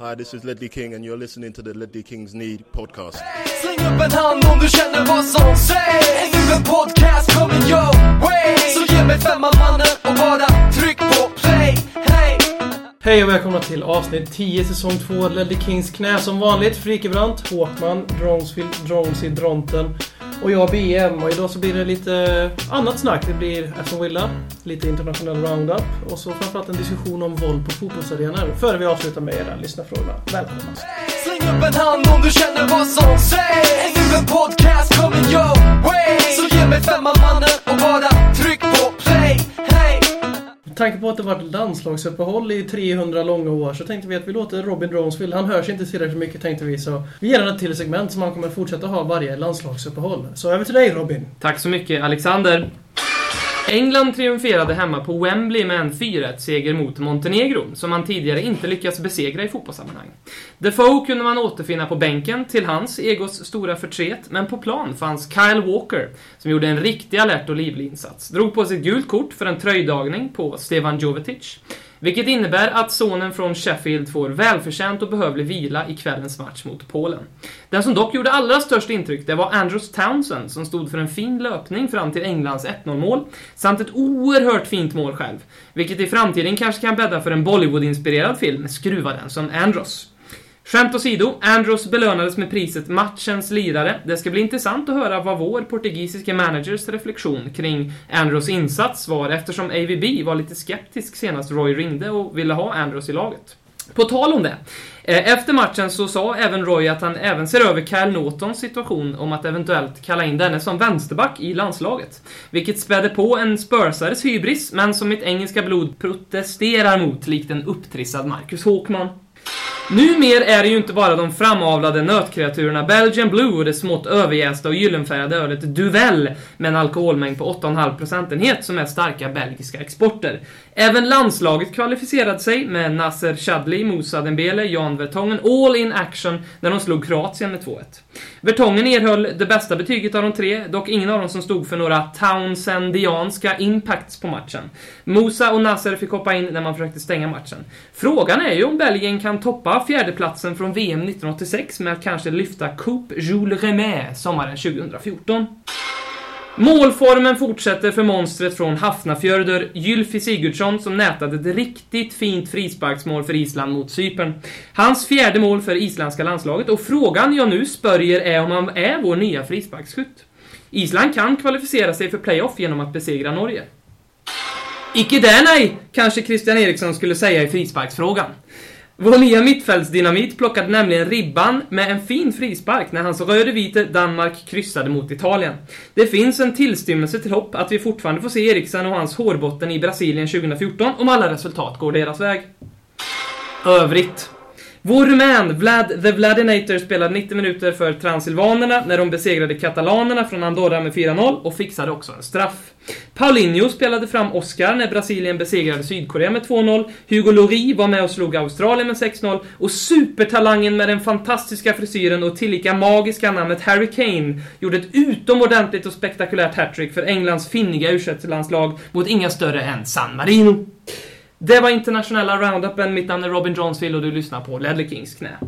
Hi, this is Ledley King, and you're listening to the Ledley Kings Need podcast. Släng upp en hand om du känner vad som sägs Nu en podcast coming your way Så ge mig femman mannen och bara tryck på play Hey! Hej och välkomna till avsnitt 10 säsong 2 Ledley Kings knä som vanligt. Frikebrant, Håkman, Dronesfield, Drones i Dronten och jag BM. Och idag så blir det lite annat snack. Det blir Aston Villa, lite internationell roundup och så framförallt en diskussion om våld på fotbollsarenor. Före vi avslutar med era lyssnarfrågorna. Välkomna! Släng upp en hand om du känner vad som sägs Nu en podcast coming your way Så ge mig femman mannen och bara tryck på tanke på att det varit landslagsuppehåll i 300 långa år så tänkte vi att vi låter Robin Dronesfield, han hörs inte tillräckligt mycket tänkte vi så vi ger honom ett till segment som han kommer fortsätta ha varje landslagsuppehåll. Så över till dig Robin. Tack så mycket, Alexander. England triumferade hemma på Wembley med en 4-1-seger mot Montenegro, som man tidigare inte lyckats besegra i fotbollssammanhang. Defoe kunde man återfinna på bänken, till hans egos stora förtret, men på plan fanns Kyle Walker, som gjorde en riktig alert och livlig insats. Drog på sig gult kort för en tröjdagning på Stevan Jovetic. Vilket innebär att sonen från Sheffield får välförtjänt och behövlig vila i kvällens match mot Polen. Den som dock gjorde allra störst intryck, det var Andrews Townsend som stod för en fin löpning fram till Englands 1-0-mål, samt ett oerhört fint mål själv. Vilket i framtiden kanske kan bädda för en Bollywood-inspirerad film, Skruva den som Andros. Skämt åsido, Andros belönades med priset Matchens lirare. Det ska bli intressant att höra vad vår portugisiska managers reflektion kring Andros insats var eftersom AVB var lite skeptisk senast Roy ringde och ville ha Andros i laget. På tal om det. Eh, efter matchen så sa även Roy att han även ser över Kyle Nortons situation om att eventuellt kalla in denne som vänsterback i landslaget. Vilket spädde på en Spursares hybris, men som mitt engelska blod protesterar mot likt en upptrissad Marcus Håkman. Numer är det ju inte bara de framavlade nötkreaturerna Belgian Blue och det smått överjästa och gyllenfärgade ölet Duvel med en alkoholmängd på 8,5 procentenhet som är starka belgiska exporter. Även landslaget kvalificerade sig med Nasser Chadli, Moussa Dembele, Jan Vertongen all in action när de slog Kroatien med 2-1. Vertongen erhöll det bästa betyget av de tre, dock ingen av dem som stod för några Townsendianska impacts på matchen. Moussa och Nasser fick hoppa in när man försökte stänga matchen. Frågan är ju om Belgien kan toppa fjärdeplatsen från VM 1986 med att kanske lyfta Coupe Jules Rimet sommaren 2014. Målformen fortsätter för monstret från Hafnafjörður, Gylfi Sigurdsson, som nätade ett riktigt fint frisparksmål för Island mot Cypern. Hans fjärde mål för isländska landslaget, och frågan jag nu spörjer är om han är vår nya frisparksskytt. Island kan kvalificera sig för playoff genom att besegra Norge. Icke där nej, kanske Christian Eriksson skulle säga i frisparksfrågan. Vår nya mittfältsdynamit plockade nämligen ribban med en fin frispark när hans röde-vite Danmark kryssade mot Italien. Det finns en tillstymmelse till hopp att vi fortfarande får se Eriksen och hans hårbotten i Brasilien 2014 om alla resultat går deras väg. Övrigt. Vår rumän Vlad the Vladinator spelade 90 minuter för transylvanerna när de besegrade katalanerna från Andorra med 4-0 och fixade också en straff. Paulinho spelade fram Oscar när Brasilien besegrade Sydkorea med 2-0. Hugo Lloris var med och slog Australien med 6-0. Och supertalangen med den fantastiska frisyren och tillika magiska namnet Harry Kane gjorde ett utomordentligt och spektakulärt hattrick för Englands finniga u landslag mot inga större än San Marino. Det var internationella roundupen. Mitt namn är Robin Johnsville och du lyssnar på Ledley Kings knä.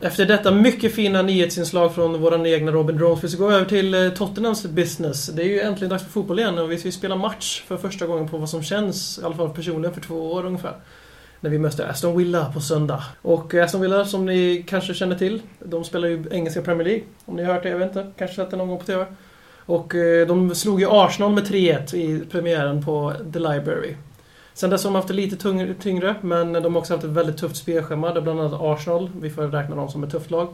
Efter detta mycket fina nyhetsinslag från våran egna Robin Johnsville så går vi över till eh, Tottenhams business. Det är ju äntligen dags för fotboll igen och vi ska ju spela match för första gången på vad som känns, i alla fall personligen, för två år ungefär. När vi möter Aston Villa på söndag. Och Aston Villa, som ni kanske känner till, de spelar ju engelska Premier League. Om ni har hört det, jag vet inte. Kanske sett det någon gång på TV. Och eh, de slog ju Arsenal med 3-1 i premiären på The Library. Sen dess har de haft det lite tyngre, men de har också haft ett väldigt tufft spelschema. Där bland annat Arsenal, vi får räkna dem som ett tufft lag.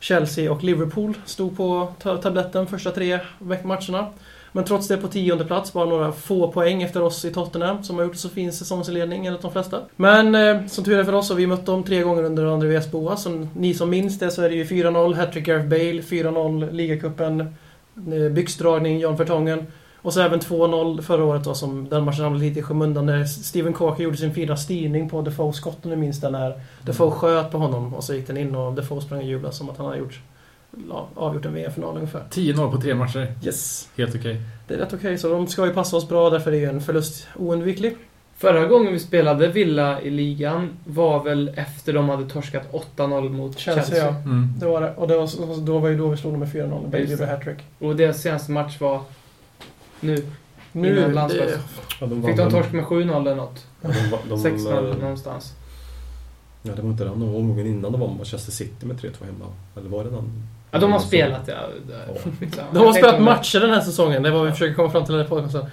Chelsea och Liverpool stod på tabletten första tre matcherna. Men trots det på tionde plats, bara några få poäng efter oss i Tottenham som har gjort så fin säsongsinledning enligt de flesta. Men eh, som tur är för oss har vi mött dem tre gånger under Andreas Boas. Som ni som minns det så är det ju 4-0 hattrick Gareth Bale, 4-0 ligacupen, byxdragning Jan Vertongen. Och så även 2-0 förra året då, som den matchen hamnade lite i skymundan när Steven Corker gjorde sin fina styrning på Defoes skott om du minns den när Defoe sköt på honom och så gick den in och Defoe sprang och jublade som att han hade gjort, avgjort en VM-final ungefär. 10-0 på tre matcher. Yes. Helt okej. Det är rätt okej, så de ska ju passa oss bra därför är ju en förlust oundviklig. Förra gången vi spelade Villa i ligan var väl efter de hade torskat 8-0 mot Chelsea. Chelsea, ja. Mm. Det var det. Och det var, då var ju då vi slog dem med 4-0. Bale gjorde hattrick. Och deras senaste match var nu. Nu... Innan Det, landslags- Ja, de Fick de torsk med 7-0 eller något? Ja, de, va- de, 6-0 eh, någonstans. Ja, det var inte den. Det var omgången innan de vann Manchester City med 3-2 hemma. Eller var det den? Ja, de har spelat ja. De har spelat matcher den här säsongen. Det är vad vi försöker komma fram till i den här podcasten.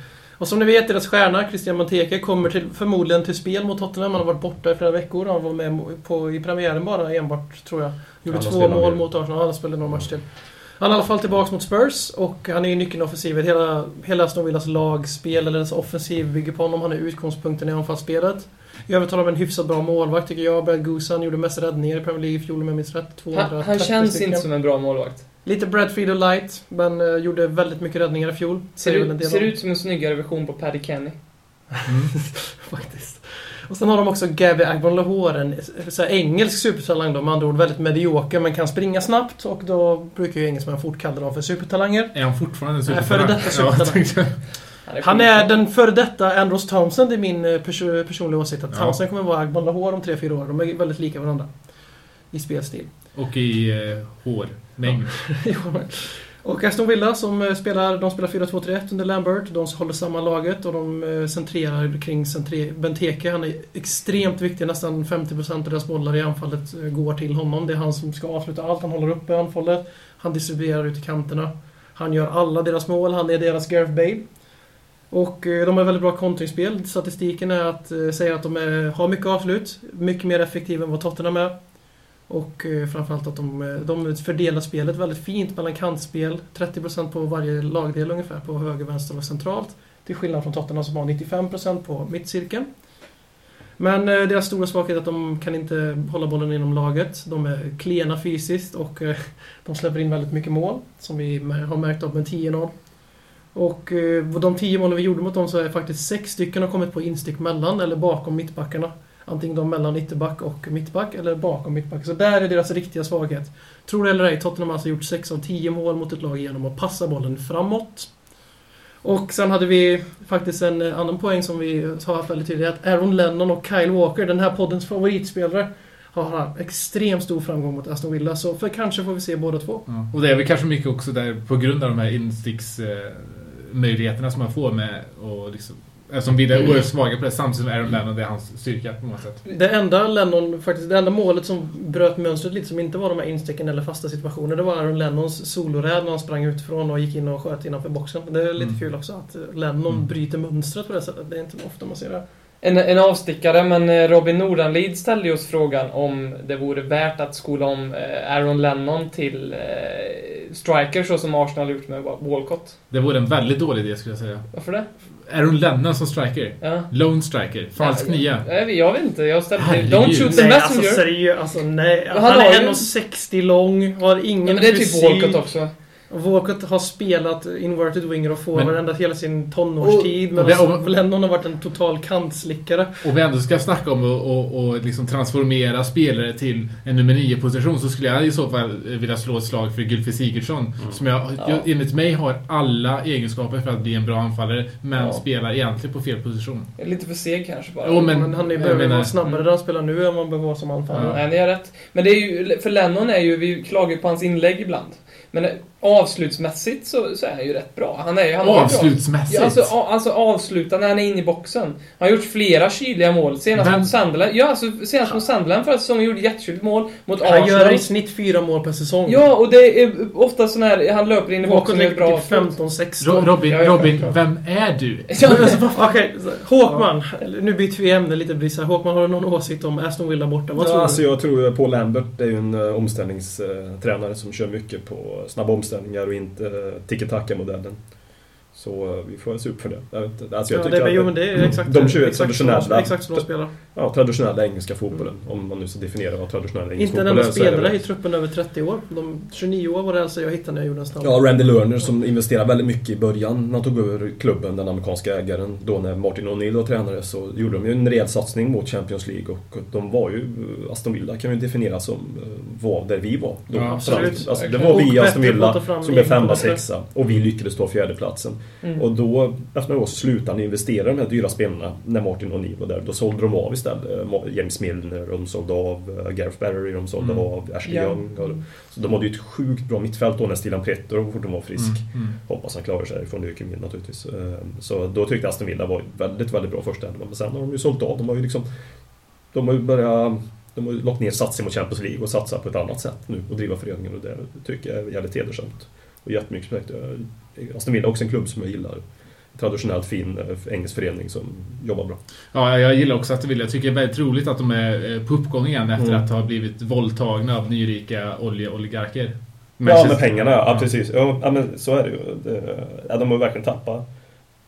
Och som ni vet, deras stjärna, Christian Monteke, kommer till, förmodligen till spel mot Tottenham. Han har varit borta i flera veckor. Han var med på, i premiären bara enbart, tror jag. Gjorde två mål mot Arsenal. Han spelat någon match till. Han är i alla fall tillbaka mot Spurs och han är ju nyckeln i offensiven. Hela, hela Aston Villas lagspel, eller deras offensiv, bygger på honom. Han är utgångspunkten i anfallsspelet. I övrigt har de en hyfsat bra målvakt tycker jag. Brad Goose, han gjorde mest räddningar i Premier League i fjol om jag minns rätt. 230 Han, han känns stycken. inte som en bra målvakt. Lite Bradfield och light, men uh, gjorde väldigt mycket räddningar i fjol. Ser, är ut, ser ut som en snyggare version på Paddy Kenny. Faktiskt. Och sen har de också Gavi Agbon-Lahore, en så här, engelsk supertalang då, med andra ord väldigt medioker, men kan springa snabbt och då brukar ju engelsmän fort kalla dem för supertalanger. Är han fortfarande en Nej, supertalang? före detta supertalang. Ja. Han är den före detta Andros Townsend i min eh, perso- personliga åsikt. Att Ja. Townsend kommer vara Agbon-Lahore om 3-4 år. De är väldigt lika varandra. I spelstil. Och i eh, hårmängd. Och Aston Villa som eh, spelar, de spelar 4-2-3-1 under Lambert. De håller samman laget och de eh, centrerar kring centre, Benteke. Han är extremt viktig. Nästan 50% av deras bollar i anfallet eh, går till honom. Det är han som ska avsluta allt. Han håller uppe anfallet. Han distribuerar ut i kanterna. Han gör alla deras mål. Han är deras Gareth Bale. Och de har väldigt bra kontringsspel. Statistiken är att säger att de är, har mycket avslut. Mycket mer effektiva än vad Tottenham är. Och eh, framförallt att de, eh, de fördelar spelet väldigt fint mellan kantspel. 30% på varje lagdel ungefär, på höger, vänster och centralt. Till skillnad från Tottenham som har 95% på mittcirkeln. Men eh, deras stora svaghet är att de kan inte hålla bollen inom laget. De är klena fysiskt och de släpper in väldigt mycket mål. Som vi har märkt av med 10-0. Och de 10 målen vi gjorde mot dem så är faktiskt sex stycken har kommit på instick mellan eller bakom mittbackarna. Antingen de mellan ytterback och mittback eller bakom mittback. Så där är deras riktiga svaghet. Tror det eller ej, Tottenham har alltså gjort 6 av 10 mål mot ett lag genom att passa bollen framåt. Och sen hade vi faktiskt en eh, annan poäng som vi har haft väldigt tydligt. Att Aaron Lennon och Kyle Walker, den här poddens favoritspelare, har haft extremt stor framgång mot Aston Villa. Så för kanske får vi se båda två. Ja. Och det är väl kanske mycket också där på grund av de här insticksmöjligheterna möjligheterna som man får med att liksom Eftersom vi är oerhört svaga på det samtidigt som Aaron Lennon, det är hans styrka på något sätt. Det enda Lennon, faktiskt det enda målet som bröt mönstret lite, som inte var de här insticken eller fasta situationer, det var Aaron Lennons soloräd när han sprang utifrån och gick in och sköt innanför boxen. Det är lite Mm. kul också att Lennon Mm. bryter mönstret på det sättet. Det är inte ofta man ser det. En, en avstickare, men eh, Robin Nordanlid ställde ju oss frågan om det vore värt att skola om eh, Aaron Lennon till eh, striker så som Arsenal gjort med Wa- Walcott. Det vore en väldigt dålig idé skulle jag säga. Varför det? Aaron Lennon som striker. Ja. Lone striker. Falsk Ja, nia. Jag, jag vet inte, jag ställde... Herregud. Don't shoot the Nej, alltså messenger! seriöst. Alltså nej. Han, han har är ju- 1,60 lång, har ingen ja, men det är typ fysik. Walcott också. Walcott har spelat inverted winger och forward ända hela sin tonårstid. Och- Men och alltså, och- Lennon har varit en total kantslickare. Och vi ändå ska snacka om att och, och liksom transformera spelare till en nummer 9-position så skulle jag i så fall vilja slå ett slag för Gylfi Sigurdsson. Som jag, Ja. jag, enligt mig har alla egenskaper för att bli en bra anfallare men Ja. spelar egentligen på fel position. Lite för seg kanske bara. Jo, Men, men- han behöver menar- vara snabbare där han spelar nu än han behöver vara som anfallare. Nej, ni har rätt. Men det är ju, för Lennon är ju, vi klagar ju på hans inlägg ibland. Men avslutsmässigt så, så är han ju rätt bra. Han är ju, han bra. Avslutsmässigt. Ja, alltså, a- alltså avsluta när han är inne i boxen. Han har gjort flera kyliga mål. Senast Men- mot Sunderland. Ja, alltså senast mot Sunderland förra säsongen gjorde jättekyligt mål. Mot Han Arsenal. gör i snitt fyra mål per säsong. Ja, och det är ofta sån här, han löper in i boxen och gör bra typ avslut. 15-16. Ro- Robin, Ja, ja, Robin, vem är du? Ja, men- Okej, så- Håkman. Nu byter vi ämne lite. Blir så här. Håkman, har du någon åsikt om Aston Villa borta? Vad Ja, tror alltså du? jag tror Paul Lambert är ju en uh, omställningstränare som kör mycket på snabba omställningar och inte tiki-taka-modellen. Så eh, vi får se upp för det. Jag vet inte. Alltså jag Ja, tycker det, att jo, men det är exakt de kör ju exakt så- traditionella, Exakt så de spelar. ja, traditionella engelska fotbollen. Om man nu ska definiera vad traditionell engelsk Inte en fotboll enda är. så är det spelare i truppen över 30 år. De 29 år var det alltså jag hittade när jag gjorde en snabb. Ja, Randy Lerner som investerade väldigt mycket i början när han tog över klubben, den amerikanska ägaren. Då när Martin O'Neill var tränare så gjorde de ju en rejäl satsning mot Champions League och de var ju, Aston Villa kan vi definiera som eh, var där vi var. Då. Ja, absolut. Alltså, det var vi i Aston Villa som är egna femma, sexa och vi lyckades ta fjärdeplatsen. Mm. Och då, efter några år, så slutade han investera i de här dyra spelarna när Martin O'Neill var där. Då sålde de av istället. Eh, James Milner, de sålde av eh, Gareth Barry, de sålde Mm. av Ashley Ja. Young. Och, så de hade ju ett sjukt bra mittfält då när Stilan Pretter fortfarande var frisk. Mm, mm. Hoppas han klarar sig från leukemin naturligtvis. Eh, Så då tyckte Aston Villa var väldigt, väldigt bra första elva. Men sen har de ju sålt av. De har ju liksom... De har ju börjat... De har lagt ner satsning mot Champions League och satsat på ett annat sätt nu och driva föreningen och det tycker jag är jävligt hedersamt. Och jättemycket respekt. Jag- Aston Villa är också en klubb som jag gillar. Traditionellt fin eh, engelsk förening som jobbar bra. Ja, jag gillar också att det vill. Jag tycker det är väldigt roligt att de är eh, på uppgång igen efter Mm. att ha blivit våldtagna av nyrika oljeoligarker. Ja, med pengarna, ja, Ja. precis. Ja, men så är det ju. Ja, de har verkligen tappat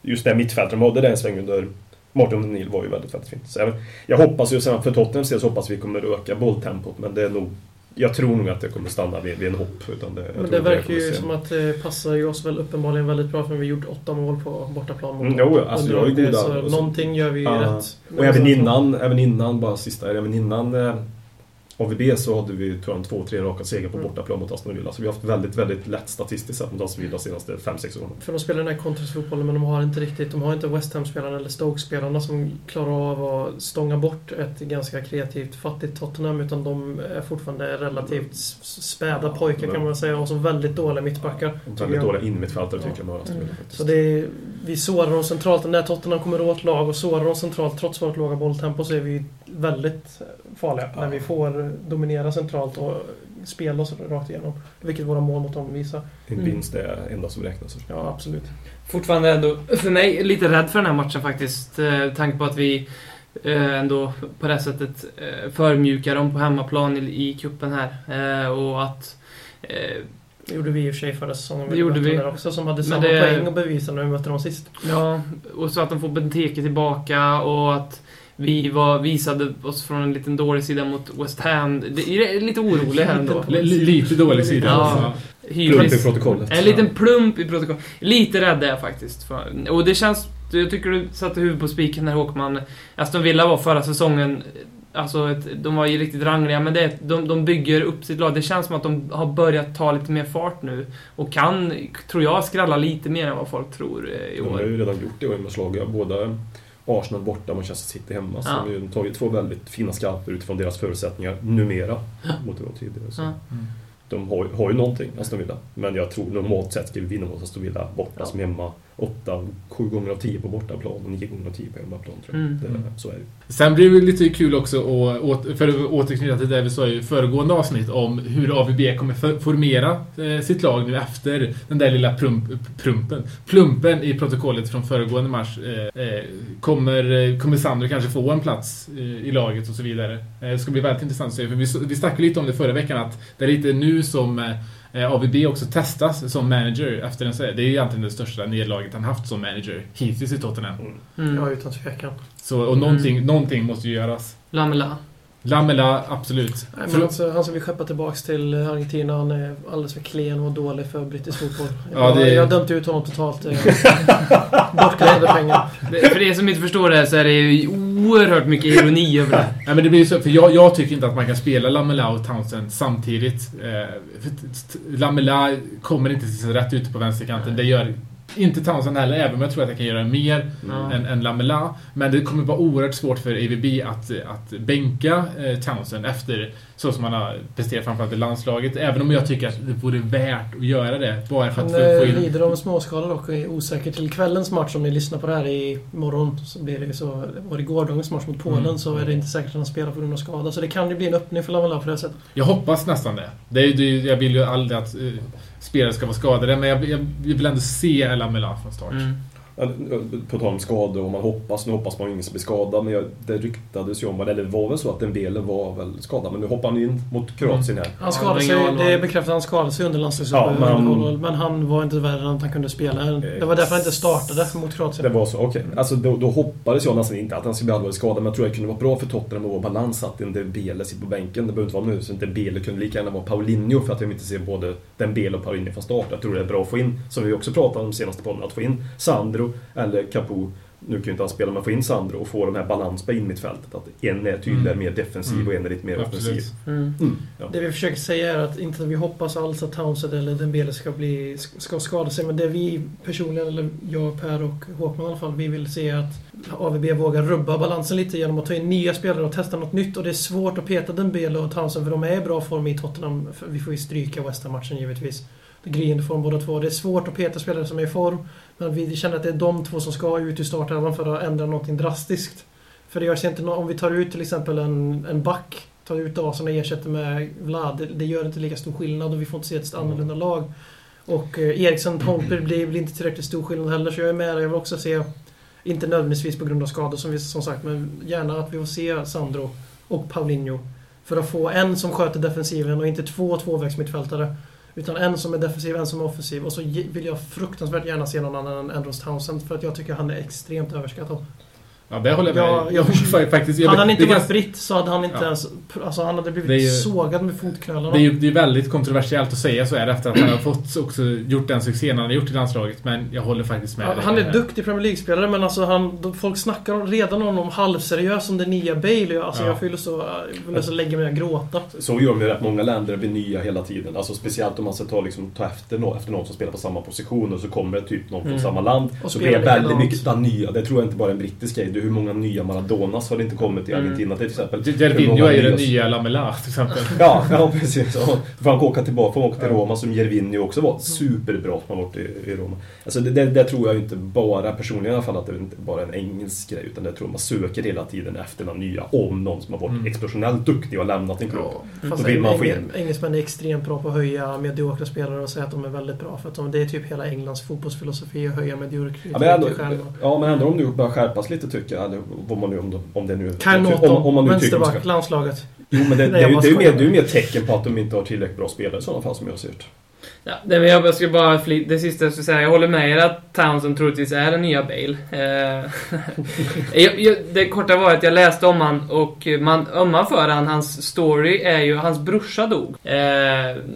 just det mittfältet de hade där en sväng under Martin O'Neill var ju väldigt, väldigt fint. Så jag, jag hoppas ju för Tottenhams del så hoppas vi kommer öka bolltempot, men det är nog jag tror nog att det kommer stanna vid, vid en hopp. Utan det, Men det verkar ju som att det passar ju oss väl uppenbarligen väldigt bra för vi har gjort åtta mål på bortaplan mot Mm, jo, alltså, jag är goda- Så och så- någonting gör vi ju rätt. Och även innan, även innan, bara sista, även innan eh, AVB så hade vi tror jag, två, tre raka segrar på Mm. bortaplan mot Aston Villa. Så vi har haft väldigt, väldigt lätt statistiskt sett mot Aston Villa de senaste fem sex åren. För de spelar den här kontringsfotbollen men de har inte riktigt, de har inte West Ham-spelarna eller Stoke-spelarna som klarar av att stånga bort ett ganska kreativt fattigt Tottenham utan de är fortfarande relativt späda pojkar kan man säga och så väldigt dåliga mittbackar. Väldigt dåliga innermittfältare tycker jag med Aston Villa Mm. faktiskt. Så det är, vi sårar dem centralt. När Tottenham kommer åt lag och sårar dem centralt trots vårt låga bolltempo så är vi väldigt farliga. När vi får dominera centralt och spela oss rakt igenom. Vilket våra mål mot dem visar. En Mm. vinst är det enda som räknas. Ja, absolut. Fortfarande ändå, för mig, lite rädd för den här matchen faktiskt. Eh, tanke på att vi eh, ändå på det sättet eh, förmjukar dem på hemmaplan i, i cupen här. Och att... Det gjorde vi i och för sig förra säsongen. Det gjorde vi. också som hade samma det- poäng att bevisa när vi mötte dem sist. ja, och så att de får Benteke tillbaka och att vi var, visade oss från en liten dålig sida mot West Ham. Det är lite orolig här ändå. L- lite dålig sida. Ja. Plump i protokollet. En liten plump i protokoll. Lite rädd är jag faktiskt. Och det känns... Jag tycker du satte huvudet på spiken när Håkman... Aston Villa var förra säsongen... Alltså, ett, de var ju riktigt rangliga, men det, de, de bygger upp sitt lag. Det känns som att de har börjat ta lite mer fart nu. Och kan, tror jag, skrälla lite mer än vad folk tror eh, i De har år. ju redan gjort det och med slagit både Arsenal borta och Manchester City hemma. Så Ja. de har tagit två väldigt fina skalper utifrån deras förutsättningar numera. Mot vad tidigare. Så. Ja. Mm. De har, har ju någonting, Aston Villa. Men jag tror normalt sett ska vi vinna mot Aston Villa borta Ja. som hemma. Åtta, sju gånger av tio på bortaplan och nio gånger av tio på hemmaplan. Tror jag. Mm. Det, så är det. Sen blir det lite kul också, att för att återknyta till det vi sa i föregående avsnitt om hur AVB kommer formera eh, sitt lag nu efter den där lilla prump, prumpen. Plumpen i protokollet från föregående match. Eh, eh, kommer, kommer Sandro kanske få en plats i laget och så vidare? Det ska bli väldigt intressant att se. För vi, vi snackade lite om det förra veckan att det är lite nu som AVB också testas som manager efter en serie. Det är egentligen det största nederlaget han haft som manager hittills i Tottenham. Mm. Ja, utan tvekan. Så, och någonting, någonting måste ju göras. Lamela. Lamela, absolut. Nej, men alltså, han som vi skeppar tillbaks till Argentina, han är alldeles för klen och dålig för brittisk fotboll. Ja, jag, det- jag dömde ut honom totalt. eh, Bortglömda pengar. För er som inte förstår det så är det ju oerhört mycket ironi över det. Nej, men det blir så, för jag, jag tycker inte att man kan spela Lamela och Townsend samtidigt. Eh, Lamela kommer inte till sin rätt ute på vänsterkanten. Det gör inte Townsend heller, även om jag tror att jag kan göra mer Ja. än, än Lamela. Men det kommer vara oerhört svårt för AVB att, att bänka eh, Townsend efter så som han har presterat framförallt i landslaget. Även om jag tycker att det vore värt att göra det. Bara för att Han få, eh, in... lider av dock och är osäker till kvällens match. Om ni lyssnar på det här i morgon så blir det så. Var det gårdagens match mot Polen Mm. så är det inte säkert att han spelar på grund av skada. Så det kan ju bli en öppning för Lamela på det här sättet. Jag hoppas nästan det. det, är, det jag vill ju aldrig att uh, spelare ska vara skadade, men jag, jag, jag vill ändå se Lamela från start. Mm. Ja, På tal om skador och man hoppas, nu hoppas man ju ingen ska bli skadad, men jag, det ryktades ju om, eller det var väl så att Dembele var väl skadad, men nu hoppar han in mot Kroatien här. Han skadade det sig, det är bekräftat att han skadade sig under Ja, landslagsuppehållet. men- men han var inte värre än att han kunde spela. Det var därför han inte startade mot Det Kroatien. var så, okej. Alltså då, då hoppades jag nästan inte att han skulle bli allvarligt skadad, men jag tror det kunde vara bra för Tottenham att vara balans att en Dembele sitter på bänken. Det behöver inte vara nu, så inte Dembele kunde lika gärna vara Paulinho för att jag inte ser både Dembele och Paulinho från start. Jag tror det är bra att få in, som vi också pratade om senaste podden, att få in Sandro eller Capo nu kan ju inte han spela, men få in Sandro och få de här balans på innermittfältet. Att en är tydligare Mm. mer defensiv Mm. och en är lite mer Absolut. offensiv. Mm. Mm. Ja. Det vi försöker säga är att inte att vi hoppas alls att Townsend eller Dembele ska, bli, ska skada sig. Men det vi personligen, eller jag, Per och Håkman i alla fall, vi vill se att AVB vågar rubba balansen lite genom att ta in nya spelare och testa något nytt. Och det är svårt att peta Dembele och Townsend för de är i bra form i Tottenham. Vi får ju stryka West Ham-matchen givetvis. Det är gryende form båda två. Det är svårt att peta spelare som är i form. Men vi känner att det är de två som ska ut ur startelvan för att ändra någonting drastiskt. För det görs inte nå- om vi tar ut till exempel en, en back, tar ut Dawson och ersätter med Vlad, det, det gör inte lika stor skillnad och vi får inte se ett annorlunda lag. Och eh, Eriksson Holmberg blir, blir inte tillräckligt stor skillnad heller, så jag är med. Jag vill också se, inte nödvändigtvis på grund av skador som, vi, som sagt, men gärna att vi får se Sandro och Paulinho. För att få en som sköter defensiven och inte två tvåvägsmittfältare. Utan en som är defensiv, en som är offensiv. Och så vill jag fruktansvärt gärna se någon annan än Andros Townsend för att jag tycker han är extremt överskattad. Ja, det håller jag med. Ja, jag- faktiskt, jag, Hade han inte varit ganska- britt så hade han inte Ja. ens... Alltså han hade blivit ju- sågad med fotknölarna. det är ju det är väldigt kontroversiellt att säga så här efter att han har fått också gjort den succén han har gjort i landslaget. Men jag håller faktiskt med Ja, han är duktig Premier League-spelare men alltså han, folk snackar redan om honom halvseriöst som den nya Bale. Alltså Ja. jag vill så, jag vill så lägga mig och gråta. Så gör ju rätt många länder, det blir nya hela tiden. Alltså speciellt om man ska ta, liksom, ta efter, någon, efter någon som spelar på samma position och så kommer det typ någon från Mm. samma land. Och så blir det väldigt mycket nya. Det tror jag inte bara är en brittisk grej. Är hur många nya Maradonas har det inte kommit i Mm. Argentina till exempel. Gervinho är ju den nya- Lamela till exempel. Ja, ja precis. Ja. Får han åka tillbaka, får han åka till Roma som Gervinho också var superbra som har varit i, i Roma. Alltså det, det, det tror jag inte bara, personligen i alla fall, att det är inte bara en engelsk grej. Utan det tror jag man söker hela tiden efter någon nya. Om någon som har varit Mm. explosionellt duktig och lämnat en klubb. Fast Då vill man få in. Engelsmän är extremt bra på att höja mediokra spelare och säga att de är väldigt bra. För att de, det är typ hela Englands fotbollsfilosofi att höja mediokra Ja men, ändå, stjärnor. ja men ändå om du börjar skärpas lite tycker jag. Eller vad man nu, om, om det nu... Kyle om, om man nu vänsterback, ska, landslaget. Jo men det, det, bara det är ju mer, skojar. det är ju mer tecken på att de inte har tillräckligt bra spelare i sådana fall som jag ser det. Ja, det, men jag ska bara fly, det sista jag skulle säga. Jag håller med er att Townsend troligtvis är den nya Bale. Eh, jag, jag, det korta var att jag läste om han och man ömmar för han. Hans story är ju, hans brorsa dog eh,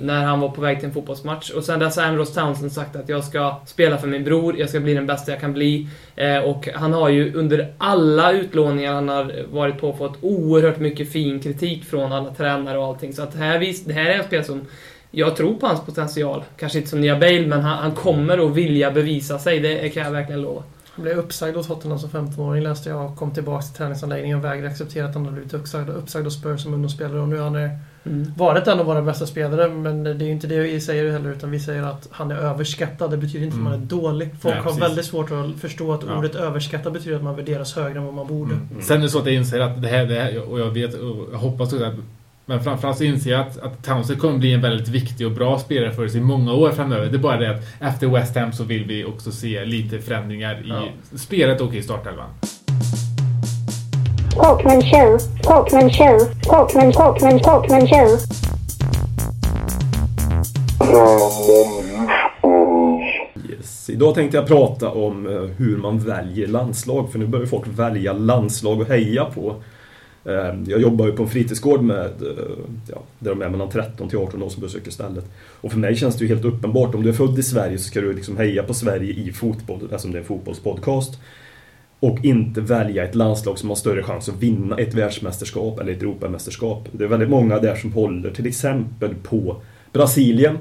när han var på väg till en fotbollsmatch. Och sen dess har Ambrose Townsend sagt att jag ska spela för min bror, jag ska bli den bästa jag kan bli. Eh, och han har ju under alla utlåningar han har varit på fått oerhört mycket fin kritik från alla tränare och allting. Så att här, vis, det här är en spel som jag tror på hans potential. Kanske inte som nya Bale, men han, han kommer att vilja bevisa sig. Det kan jag verkligen lova. Han blev uppsagd hos Tottenham som 15-åring läste jag och kom tillbaka till träningsanläggningen och vägrade acceptera att han hade blivit uppsagd, uppsagd hos Spurs som ungdomsspelare och nu har han är- varit en av våra bästa spelare men det är ju inte det vi säger heller utan vi säger att han är överskattad. Det betyder inte att man är Mm. dålig. Folk Nej, har precis. väldigt svårt att förstå att Ja. ordet överskattad betyder att man värderas högre än vad man borde. Mm. Sen är det så att jag inser att det här, det här och jag vet och jag hoppas att men framförallt så inser jag att, att Townsend kommer bli en väldigt viktig och bra spelare för oss i många år framöver. Det är bara det att efter West Ham så vill vi också se lite förändringar i spelet och i startelvan. Talkman show, Talkman show, Talkman, Talkman, Talkman show. Yes. Idag tänkte jag prata om eh, hur man väljer landslag, för nu börjar folk välja landslag att heja på. Ehm, jag jobbar ju på en fritidsgård med, eh, ja, där de är mellan 13 till 18 år som besöker stället. Och för mig känns det ju helt uppenbart, om du är född i Sverige så ska du liksom heja på Sverige i fotboll, alltså eftersom det är en fotbollspodcast. Och inte välja ett landslag som har större chans att vinna ett världsmästerskap eller ett Europamästerskap. Det är väldigt många där som håller till exempel på Brasilien,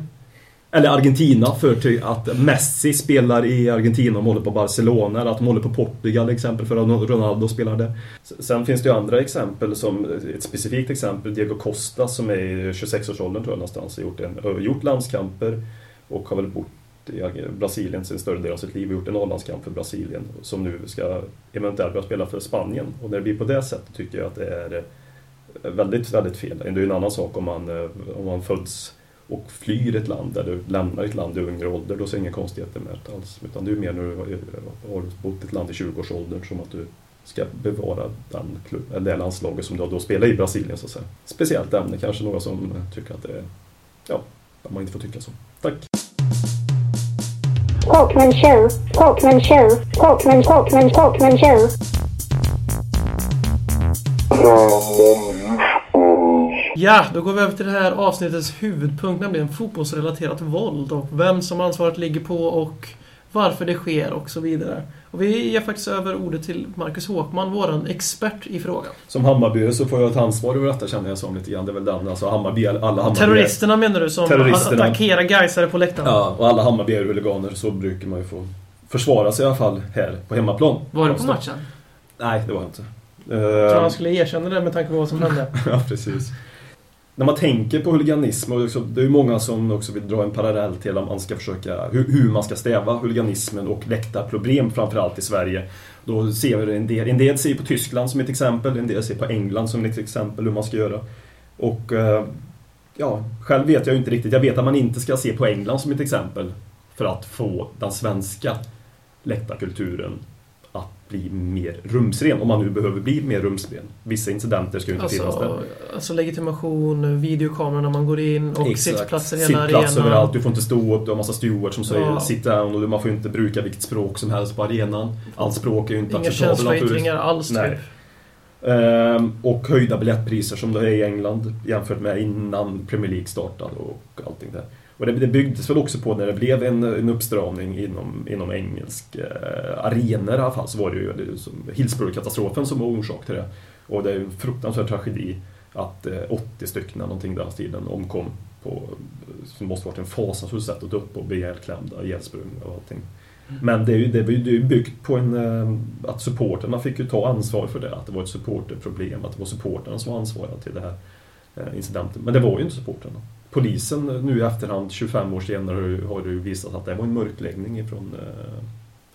eller Argentina för att Messi spelar i Argentina och håller på Barcelona, eller att de håller på Portugal exempel för att Ronaldo spelar där. Sen finns det ju andra exempel som, ett specifikt exempel, Diego Costa som är i 26-årsåldern tror jag någonstans, har gjort, en, gjort landskamper och har väl bott i Brasilien sin större del av sitt liv och gjort en A-landskamp för Brasilien som nu ska eventuellt börja spela för Spanien. Och när det blir på det sättet tycker jag att det är väldigt, väldigt fel. Det är ju en annan sak om man, eh, om man föds och flyr ett land, eller lämnar ett land i ung ålder, då ser inga konstigheter med det alls. Utan det är mer när du har bott i ett land i 20-årsåldern som att du ska bevara den klubb, eller det landslaget som du då spelar i Brasilien så att säga. Speciellt ämne, kanske några som tycker att det är, ja, att man inte får tycka så. Tack! Talkman show, Talkman show, Talkman, Talkman, Talkman show. Ja, då går vi över till det här avsnittets huvudpunkt, nämligen fotbollsrelaterat våld och vem som ansvaret ligger på och varför det sker och så vidare. Och vi ger faktiskt över ordet till Marcus Håkman, våran expert i frågan. Som Hammarby så får jag ta ansvar över detta känner jag som lite grann. Det är väl den, alltså Hammarby, alla Hammarby Terroristerna menar du, som Terroristerna. attackerar Gaisare på läktaren? Ja, och alla Hammarby är huliganer så brukar man ju få försvara sig i alla fall här på hemmaplan. Var du på matchen? Nej, det var jag inte. Jag tror Eh, han skulle erkänna det med tanke på vad som hände. ja, precis. När man tänker på huliganism, och liksom, det är ju många som också vill dra en parallell till om man ska försöka, hur, hur man ska stäva huliganismen och läktarproblem framförallt i Sverige. Då ser vi en del, en del ser på Tyskland som ett exempel, en del ser på England som ett exempel hur man ska göra. Och eh, ja, själv vet jag ju inte riktigt. Jag vet att man inte ska se på England som ett exempel för att få den svenska läktarkulturen bli mer rumsren, om man nu behöver bli mer rumsren. Vissa incidenter ska ju inte finnas där. Alltså, alltså legitimation, videokamera när man går in och Exakt. sittplatser i hela Sittplats arenan. överallt, du får inte stå upp, du har massa stewards som säger Ja. sit down och man får inte bruka vilket språk som helst på arenan. Allt språk är ju inte Inga acceptabelt naturligtvis. känsloyttringar alls Nej. typ. Ehm, och höjda biljettpriser som det är i England jämfört med innan Premier League startade och allting där. Och det, det byggdes väl också på när det blev en, en uppstramning inom, inom engelsk eh, arenor i alla fall, så var det ju det som Hillsborough-katastrofen som var orsak till det. Och det är ju en fruktansvärd tragedi att eh, 80 stycken någonting där stilen omkom på, som måste varit en fasansfullt sätt att dö på, bli ihjälklämda, ihjälsprungna och allting. Men det är ju, det är ju byggt på en, eh, att supporterna fick ju ta ansvar för det, att det var ett supporterproblem, att det var supporterna som var ansvariga till det här eh, incidenten. Men det var ju inte supporterna. Polisen eh, nu i efterhand, 25 år senare, har ju- har det ju visat att det var en mörkläggning ifrån eh,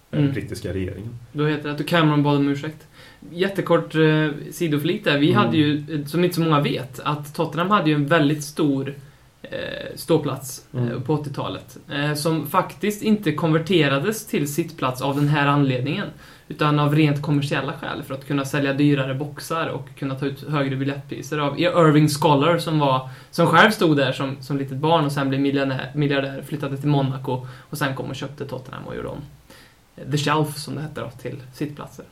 den Mm. brittiska regeringen. Då heter det att Cameron bad om ursäkt. Jättekort eh, sidoflik där. Vi Mm. hade ju, eh, som inte så många vet, att Tottenham hade ju en väldigt stor eh, ståplats eh, Mm. på 80-talet. Eh, som faktiskt inte konverterades till sittplats av den här anledningen. Utan av rent kommersiella skäl, för att kunna sälja dyrare boxar och kunna ta ut högre biljettpriser av Irving Scholar som var, som själv stod där som, som litet barn och sen blev miljardär, miljardär, flyttade till Monaco och sen kom och köpte Tottenham och gjorde om eh, The Shelf, som det hette då, till sittplatser.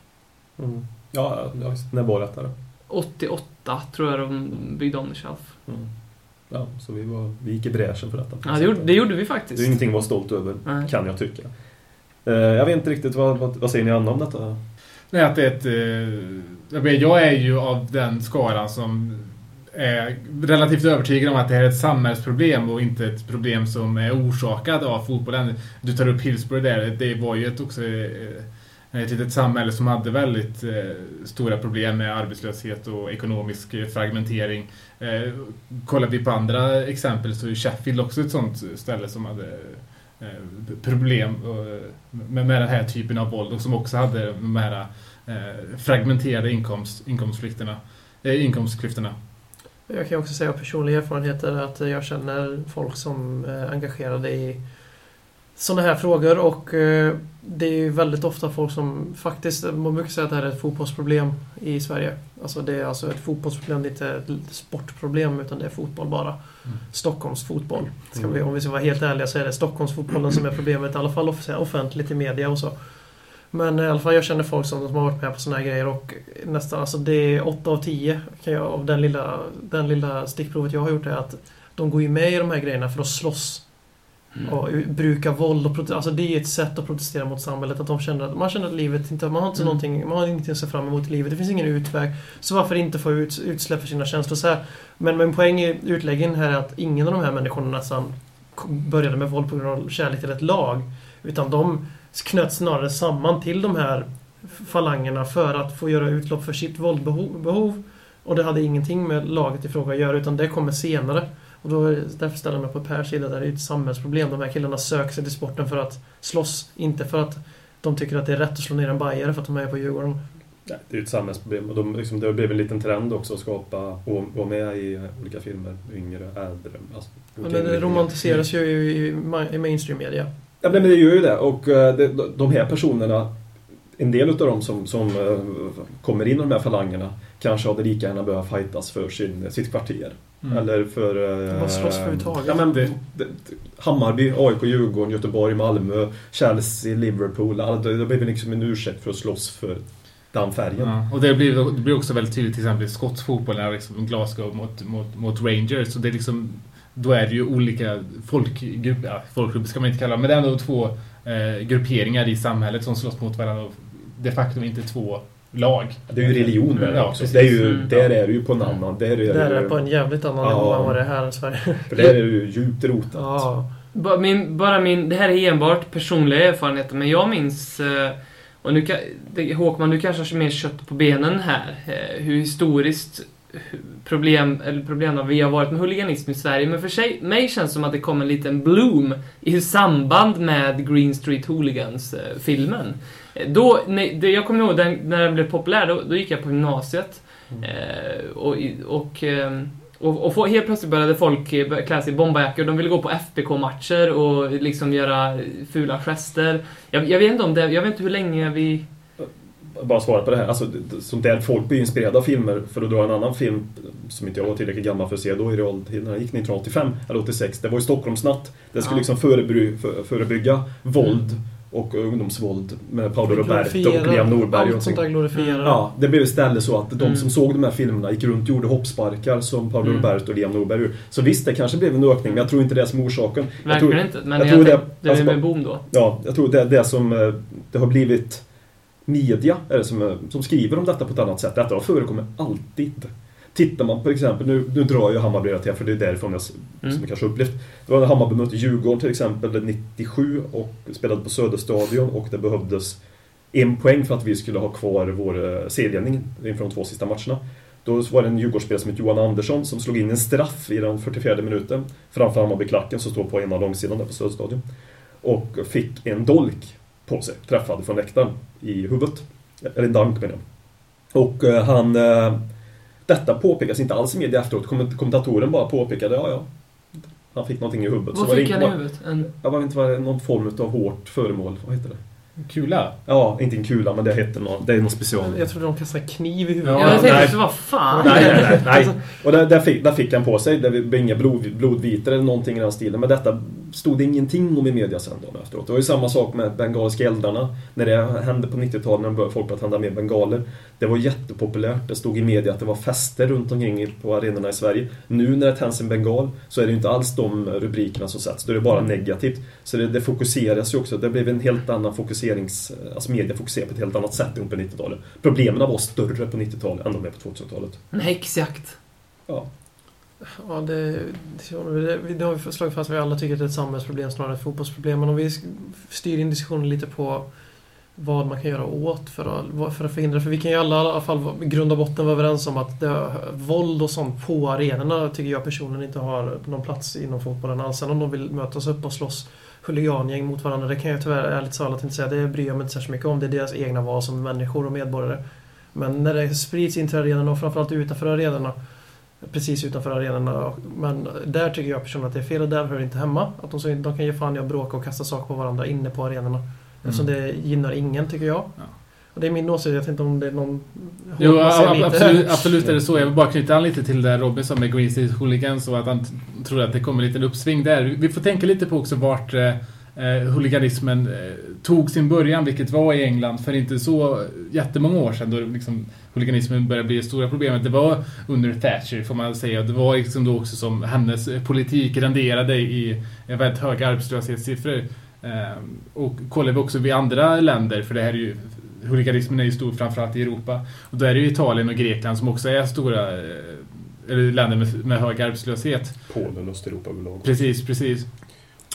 Mm. Ja, ja, när var detta då? 88 tror jag de byggde om The Shelf. Mm. Ja, så vi, var, vi gick i bräschen för detta. Ja, det gjorde, det gjorde vi Det faktiskt. är ingenting att vara stolt över, Nej. kan jag tycka. Eh, jag vet inte riktigt, vad, vad, vad säger ni andra om detta? Nej, att det är ett... Eh, jag är ju av den skaran som är relativt övertygad om att det här är ett samhällsproblem och inte ett problem som är orsakat av fotbollen. Du tar upp Hillsborough där, det var ju ett, också eh, ett litet samhälle som hade väldigt stora problem med arbetslöshet och ekonomisk fragmentering. Kollar vi på andra exempel så är Sheffield också ett sånt ställe som hade Eh, problem eh, med, med den här typen av våld och som också hade de här eh, fragmenterade inkomst, inkomstklyftorna. Eh, inkomstklyftorna. Jag kan också säga av personliga erfarenheter att jag känner folk som är engagerade i sådana här frågor och eh, det är ju väldigt ofta folk som faktiskt, man brukar säga att det här är ett fotbollsproblem i Sverige. Alltså det är alltså ett fotbollsproblem, det är inte ett sportproblem utan det är fotboll bara. Stockholms fotboll. Ska vi, om vi ska vara helt ärliga så är det Stockholmsfotbollen som är problemet, i alla fall off- offentligt i media och så. Men i alla fall jag känner folk som, som har varit med på såna här grejer och nästan, alltså det är 8 av 10 kan jag, av den lilla, den lilla stickprovet jag har gjort är att de går ju med i de här grejerna för att slåss och bruka våld och protestera. Alltså det är ett sätt att protestera mot samhället. Att de känner att man känner att livet inte, man har inte Mm. någonting, man har ingenting att se fram emot i livet. Det finns ingen utväg. Så varför inte få ut, utsläpp för sina känslor så här? Men min poäng i utläggen här är att ingen av de här människorna nästan började med våld på grund av kärlek till ett lag. Utan de knöts snarare samman till de här falangerna för att få göra utlopp för sitt våldbehov. behov. Och det hade ingenting med laget i fråga att göra utan det kommer senare. Och då, därför ställer jag mig på Pers sida, där det är ett samhällsproblem. De här killarna söker sig till sporten för att slåss, inte för att de tycker att det är rätt att slå ner en bajare för att de är på Djurgården. Nej, det är ju ett samhällsproblem och de, liksom, det blev en liten trend också att skapa och vara med i olika filmer, yngre, äldre. Alltså, Men det romantiseras ju i, i mainstream media. Ja, men det gör ju det. Och eh, de här personerna, en del av dem som, som eh, kommer in i de här falangerna kanske hade lika gärna behövt fightas för sin, sitt kvarter. Mm. Eller för... eh, Vad slåss för överhuvudtaget? Ja, men, Det- det, det, Hammarby, AIK, Djurgården, Göteborg, Malmö, Chelsea, Liverpool. Alla, det, blev liksom en ursäkt för att slåss för den färgen. Ja, och det blir, det blir också väldigt tydligt till exempel i skotsk fotboll när liksom Glasgow mot, mot, mot Rangers. Och det är liksom då är det ju olika folkgrupper, ja, folkgrupper ska man inte kalla det, men det är ändå två eh, grupperingar i samhället som slåss mot varandra. och De facto inte två lag. Det är ju religion där Ja, också. Det är ju, Mm. där är det ju på en annan. Där är det, Där är ju- det på en jävligt annan Ja. nivå än vad det är här i Sverige. För där är det ju djupt rotat. Ja. Bara min, bara min, det här är enbart personliga erfarenheter, men jag minns... eh, Och nu Håkman, du kanske har mer kött på benen här. eh, Hur historiskt problem, eller problem vi har varit med huliganism i Sverige. Men för sig, mig känns det som att det kom en liten bloom i samband med Green Street Hooligans-filmen. Då, det, jag kommer ihåg den, när den blev populär, då, då gick jag på gymnasiet. Eh, och, i- och, och, och helt plötsligt började folk eh, klä sig i bomberjackor. De ville gå på FBK-matcher och liksom göra fula gester. Jag, jag vet inte om det, jag vet inte hur länge vi... Bara svara på det här. Alltså, sånt där folk blir inspirerade av filmer. För att dra en annan film som inte jag var tillräckligt gammal för att se då i realtid. Den gick 1985 eller 86. Det var ju Stockholmsnatt. Det skulle Ja. liksom förebry, för, förebygga våld och ungdomsvåld med Paolo Roberto och Liam Norberg. och Allt sånt där glorifierar. Ja, det blev istället så att de Mm. som såg de här filmerna gick runt och gjorde hoppsparkar som Paolo Mm. Roberto och Liam Norberg gjorde. Så visst, det kanske blev en ökning, men jag tror inte det är som orsaken. Jag Verkligen tror, inte. Men jag jag, tror det- det, alltså, blev en boom då. Ja, jag tror det är det som eh, det har blivit media det som, eh, som skriver om detta på ett annat sätt. Detta har förekommit alltid. Tittar man på exempel, nu, nu drar jag Hammarby relaterat för det är därifrån jag, Mm. som jag kanske upplevt. Det var när Hammarby mötte Djurgården till exempel 97 och spelade på Söderstadion och det behövdes en poäng för att vi skulle ha kvar vår eh, serieledning inför de två sista matcherna. Då var det en Djurgårdsspelare som hette Johan Andersson som slog in en straff i den 44 minuten framför Hammarbyklacken som står på ena långsidan där på Söderstadion. Och fick en dolk på sig, träffad från läktaren i huvudet. Eller en dank menar jag. Och eh, han... Eh, detta påpekas inte alls i media efteråt. Komment- Kommentatoren bara påpekade, ja ja. Han fick någonting i huvudet. Vad fick inte han i huvudet? En, Jag vet inte vad det någon form av hårt föremål. Vad heter det? Kula. Ja, inte en kula, men det heter någon, det är någon special. Jag trodde de kastade kniv i huvudet. Ja, jag tänkte också, vad fan? Nej, nej, nej. nej. Och där, där, fick, där fick han på sig. Det blev inga blod, blodvitor eller någonting i den stilen. Men detta stod det ingenting om i media sen dagen efteråt. Det var ju samma sak med bengaliska eldarna. När det hände på 90-talet när började folk började tända mer bengaler. Det var jättepopulärt. Det stod i media att det var fester runt omkring på arenorna i Sverige. Nu när det tänds en bengal så är det ju inte alls de rubrikerna som sätts. Då är det bara negativt. Så det, det fokuseras ju också. Det blev en helt annan fokuserings... Alltså media fokuserar på ett helt annat sätt på 90-talet. Problemen var större på 90-talet än de är på 2000-talet. En häxjakt. Ja. Ja, det, det, det har vi slagit fast att vi alla tycker att det är ett samhällsproblem snarare än ett fotbollsproblem. Men om vi styr in diskussionen lite på vad man kan göra åt för att, för att förhindra. För vi kan ju alla i alla fall i grund och botten vara överens om att det, våld och sånt på arenorna tycker jag personligen inte har någon plats inom fotbollen alls. Sen om de vill mötas upp och slåss huligangäng mot varandra, det kan jag tyvärr ärligt talat inte säga. Det bryr jag mig inte särskilt mycket om. Det är deras egna val som människor och medborgare. Men när det sprids in till arenorna och framförallt utanför arenorna precis utanför arenorna. Men där tycker jag personligen att det är fel och där hör det inte hemma. Att de, så, de kan ge fan i att bråka och kasta saker på varandra inne på arenorna. Eftersom det gynnar ingen, tycker jag. Ja. Och det är min åsikt, jag vet inte om det är någon... Jo, ab- absolut, absolut är det så. Jag vill bara knyta an lite till det Robin sa med Green Street Hooligans och att han tror att det kommer en liten uppsving där. Vi får tänka lite på också vart eh, eh, huliganismen eh, tog sin början, vilket var i England för inte så jättemånga år sedan då liksom huliganismen började bli det stora problemet. Det var under Thatcher får man säga. Det var liksom då också som hennes politik renderade i eh, väldigt höga arbetslöshetssiffror. Och kollar vi också vid andra länder, för det här är ju Huliganismen är ju stor framförallt i Europa. Och då är det ju Italien och Grekland som också är stora eller länder med, med hög arbetslöshet. Polen, Östeuropa överlag. Precis, precis.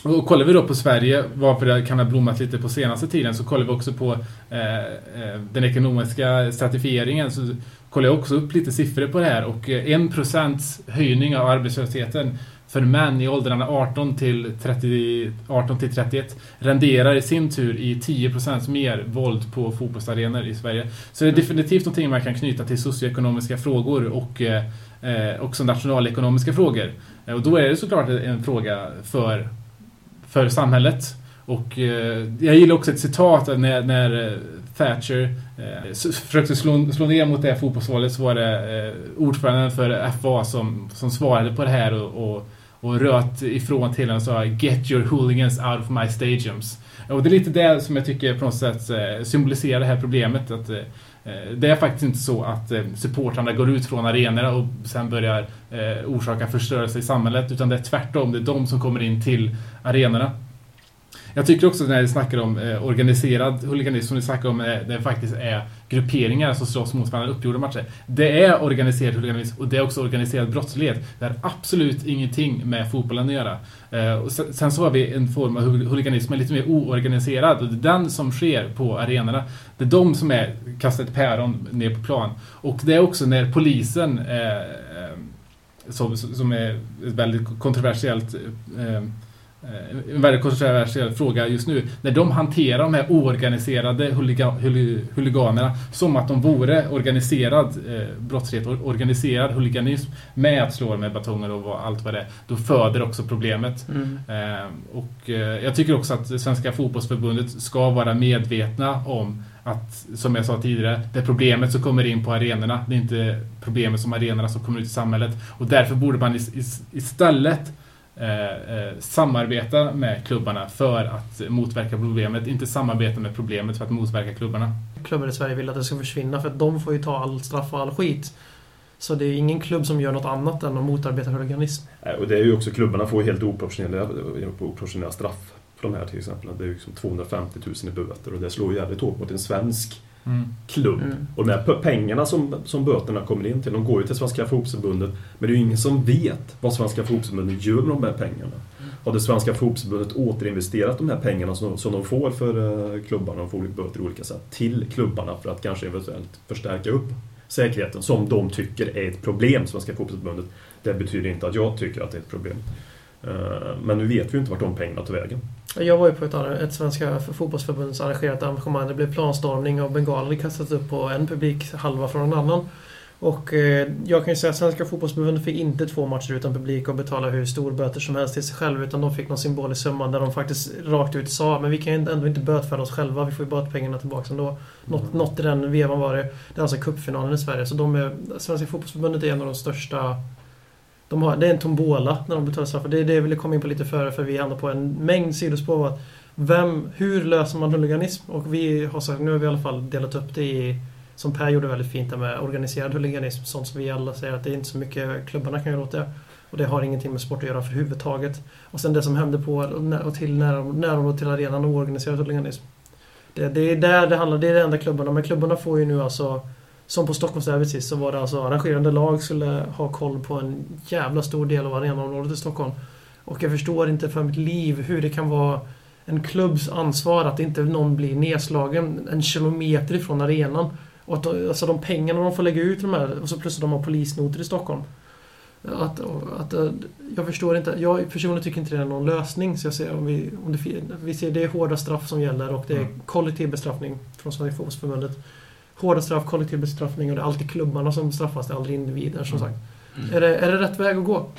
Och kollar vi då på Sverige, varför det kan ha blommat lite på senaste tiden, så kollar vi också på eh, eh den ekonomiska stratifieringen. Så kollar jag också upp lite siffror på det här och eh, en procents höjning av arbetslösheten för män i åldrarna 18 till, 30, 18 till 31 renderar i sin tur i 10% mer våld på fotbollsarenor i Sverige. Så det är definitivt någonting man kan knyta till socioekonomiska frågor och eh, eh också nationalekonomiska frågor. Och då är det såklart en fråga för, för samhället. Och eh, jag gillar också ett citat när, när eh, Thatcher eh, försökte slå, slå ner mot det här fotbollsvalet så var det eh, ordföranden för FA som, som svarade på det här och, och, och röt ifrån till och sa Get your hooligans out of my stadiums. Och det är lite det som jag tycker på något sätt eh, symboliserar det här problemet. Att, eh, eh, det är faktiskt inte så att supportrarna går ut från arenorna och sen börjar orsaka förstörelse i samhället utan det är tvärtom, det är de som kommer in till arenorna. Jag tycker också när ni snackar om organiserad huliganism, som ni snackar om, det faktiskt är grupperingar som slåss mot varandra uppgjorda matcher. Det är organiserad huliganism och det är också organiserad brottslighet. Det har absolut ingenting med fotbollen att göra. Eh, och sen, så har vi en form av huliganism som är lite mer oorganiserad och det är den som sker på arenorna. Det är de som är kastat ett päron ner på plan. Och det är också när polisen eh, eh, som, som är ett väldigt kontroversiellt en väldigt kontroversiell fråga just nu. När de hanterar de här oorganiserade huliga, huli, huliganerna som att de vore organiserad eh, brottslighet, or- organiserad huliganism med att slå med batonger och allt vad det är. Då föder också problemet. Mm. Eh, och eh, jag tycker också att Svenska fotbollsförbundet ska vara medvetna om att, som jag sa tidigare, det är problemet som kommer in på arenorna. Det är inte problemet som arenorna som kommer ut i samhället. Och därför borde man is- is- istället eh, eh, samarbeta med klubbarna för att motverka problemet. Inte samarbeta med problemet för att motverka klubbarna. Klubbar i Sverige vill att det ska försvinna för att de får ju ta all straff och all skit. Så det är ingen klubb som gör något annat än att motarbeta huliganism. Och det är ju också, klubbarna får ju helt oproportionerliga, oproportionerliga straff för de här till exempel. Det är ju liksom 250 000 i böter och det slår ju jävligt hårt mot en svensk klubb. Mm. Och de här pengarna som, som böterna kommer in till, de går ju till Svenska Fotbollförbundet. Men det är ju ingen som vet vad Svenska Fotbollförbundet gör med de här pengarna. Har det Svenska Fotbollförbundet återinvesterat de här pengarna som, som de får för eh, klubbarna, de får olika böter olika sätt, till klubbarna för att kanske eventuellt förstärka upp säkerheten som de tycker är ett problem, Svenska Fotbollförbundet. Det betyder inte att jag tycker att det är ett problem. Eh, Men nu vet vi ju inte vart de pengarna tar vägen. Jag var ju på ett, ett Svenska fotbollsförbunds arrangerat arrangemang. Det blev planstormning och bengaler kastades upp på en publik, halva från en annan. Och eh, jag kan ju säga att Svenska fotbollsförbundet fick inte två matcher utan publik och betala hur stor böter som helst till sig själv. Utan de fick någon symbolisk summa där de faktiskt rakt ut sa men vi kan ju ändå inte bötfälla oss själva. Vi får ju bötpengarna tillbaka ändå. Något, något i den vevan var det. Det är alltså cupfinalen i Sverige. Så de är, Svenska fotbollsförbundet är en av de största de har, det är en tombola när de betalar straffar. Det är det jag ville komma in på lite före för vi hamnar på en mängd sidospår. Att vem, hur löser man huliganism? Och vi har sagt, nu har vi i alla fall delat upp det i som Per gjorde väldigt fint där med organiserad huliganism. Sånt som vi alla säger att det är inte så mycket klubbarna kan göra åt det. Och det har ingenting med sport att göra överhuvudtaget. Och sen det som hände på och till närområdet till arenan, oorganiserad huliganism. Det, det är där det handlar, det är det enda klubbarna. Men klubbarna får ju nu alltså som på Stockholmsderbyt sist så var det alltså arrangerande lag skulle ha koll på en jävla stor del av arenaområdet i Stockholm. Och jag förstår inte för mitt liv hur det kan vara en klubbs ansvar att inte någon blir nedslagen en kilometer ifrån arenan. Och att de, alltså de pengarna de får lägga ut de här, och så plus att de har polisnoter i Stockholm. Att, att, eh, jag förstår inte, jag personligen tycker inte det är någon lösning. Så jag ser om vi, om det, vi ser det är hårda straff som gäller och det är Mm. kollektiv bestraffning från Svenska Fotbollförbundet. Hårda straff, kollektiv bestraffning och det är alltid klubbarna som straffas, det är aldrig individer som Mm. sagt. Är, det, är det rätt väg att gå?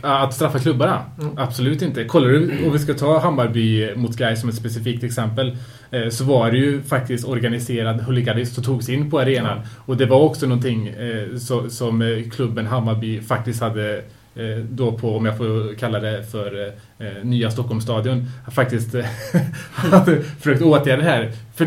Att straffa klubbarna? Mm. Absolut inte. Kollar du, om vi ska ta Hammarby mot Gais som ett specifikt exempel, eh, så var det ju faktiskt organiserad huliganism som togs in på arenan. Och det var också någonting eh, som eh, klubben Hammarby faktiskt hade då på, om jag får kalla det för eh, nya Stockholmsstadion, faktiskt eh, hade försökt åtgärda det här. För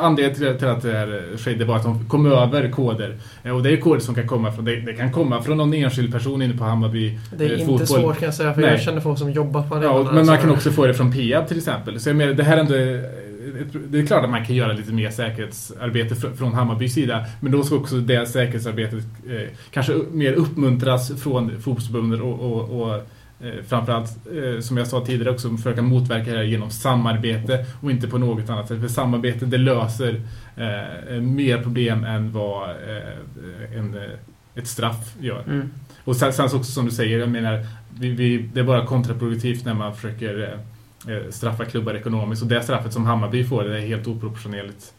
anledningen till, till att det här skedde var att de kom över koder. Eh, och det är koder som kan komma från, det, det kan komma från någon enskild person inne på Hammarby Det är eh, inte svårt kan jag säga, för Nej. jag känner folk som jobbar på Ja, arenan. och- men man kan Så- också få det från Peab till exempel. Så jag menar, det här är ändå... Det är klart att man kan göra lite mer säkerhetsarbete fr- från Hammarbys sida. Men då ska också det säkerhetsarbetet eh, kanske mer uppmuntras från fotbollsförbundet och, och, och eh, framförallt, eh, som jag sa tidigare också, försöka motverka det här genom samarbete och inte på något annat sätt. För samarbete, det löser mer problem än vad en, ett straff gör. Mm. Och sen, sen så också som du säger, jag menar, vi, vi, det är bara kontraproduktivt när man försöker straffa klubbar ekonomiskt. Och det straffet som Hammarby får, det är helt oproportionerligt.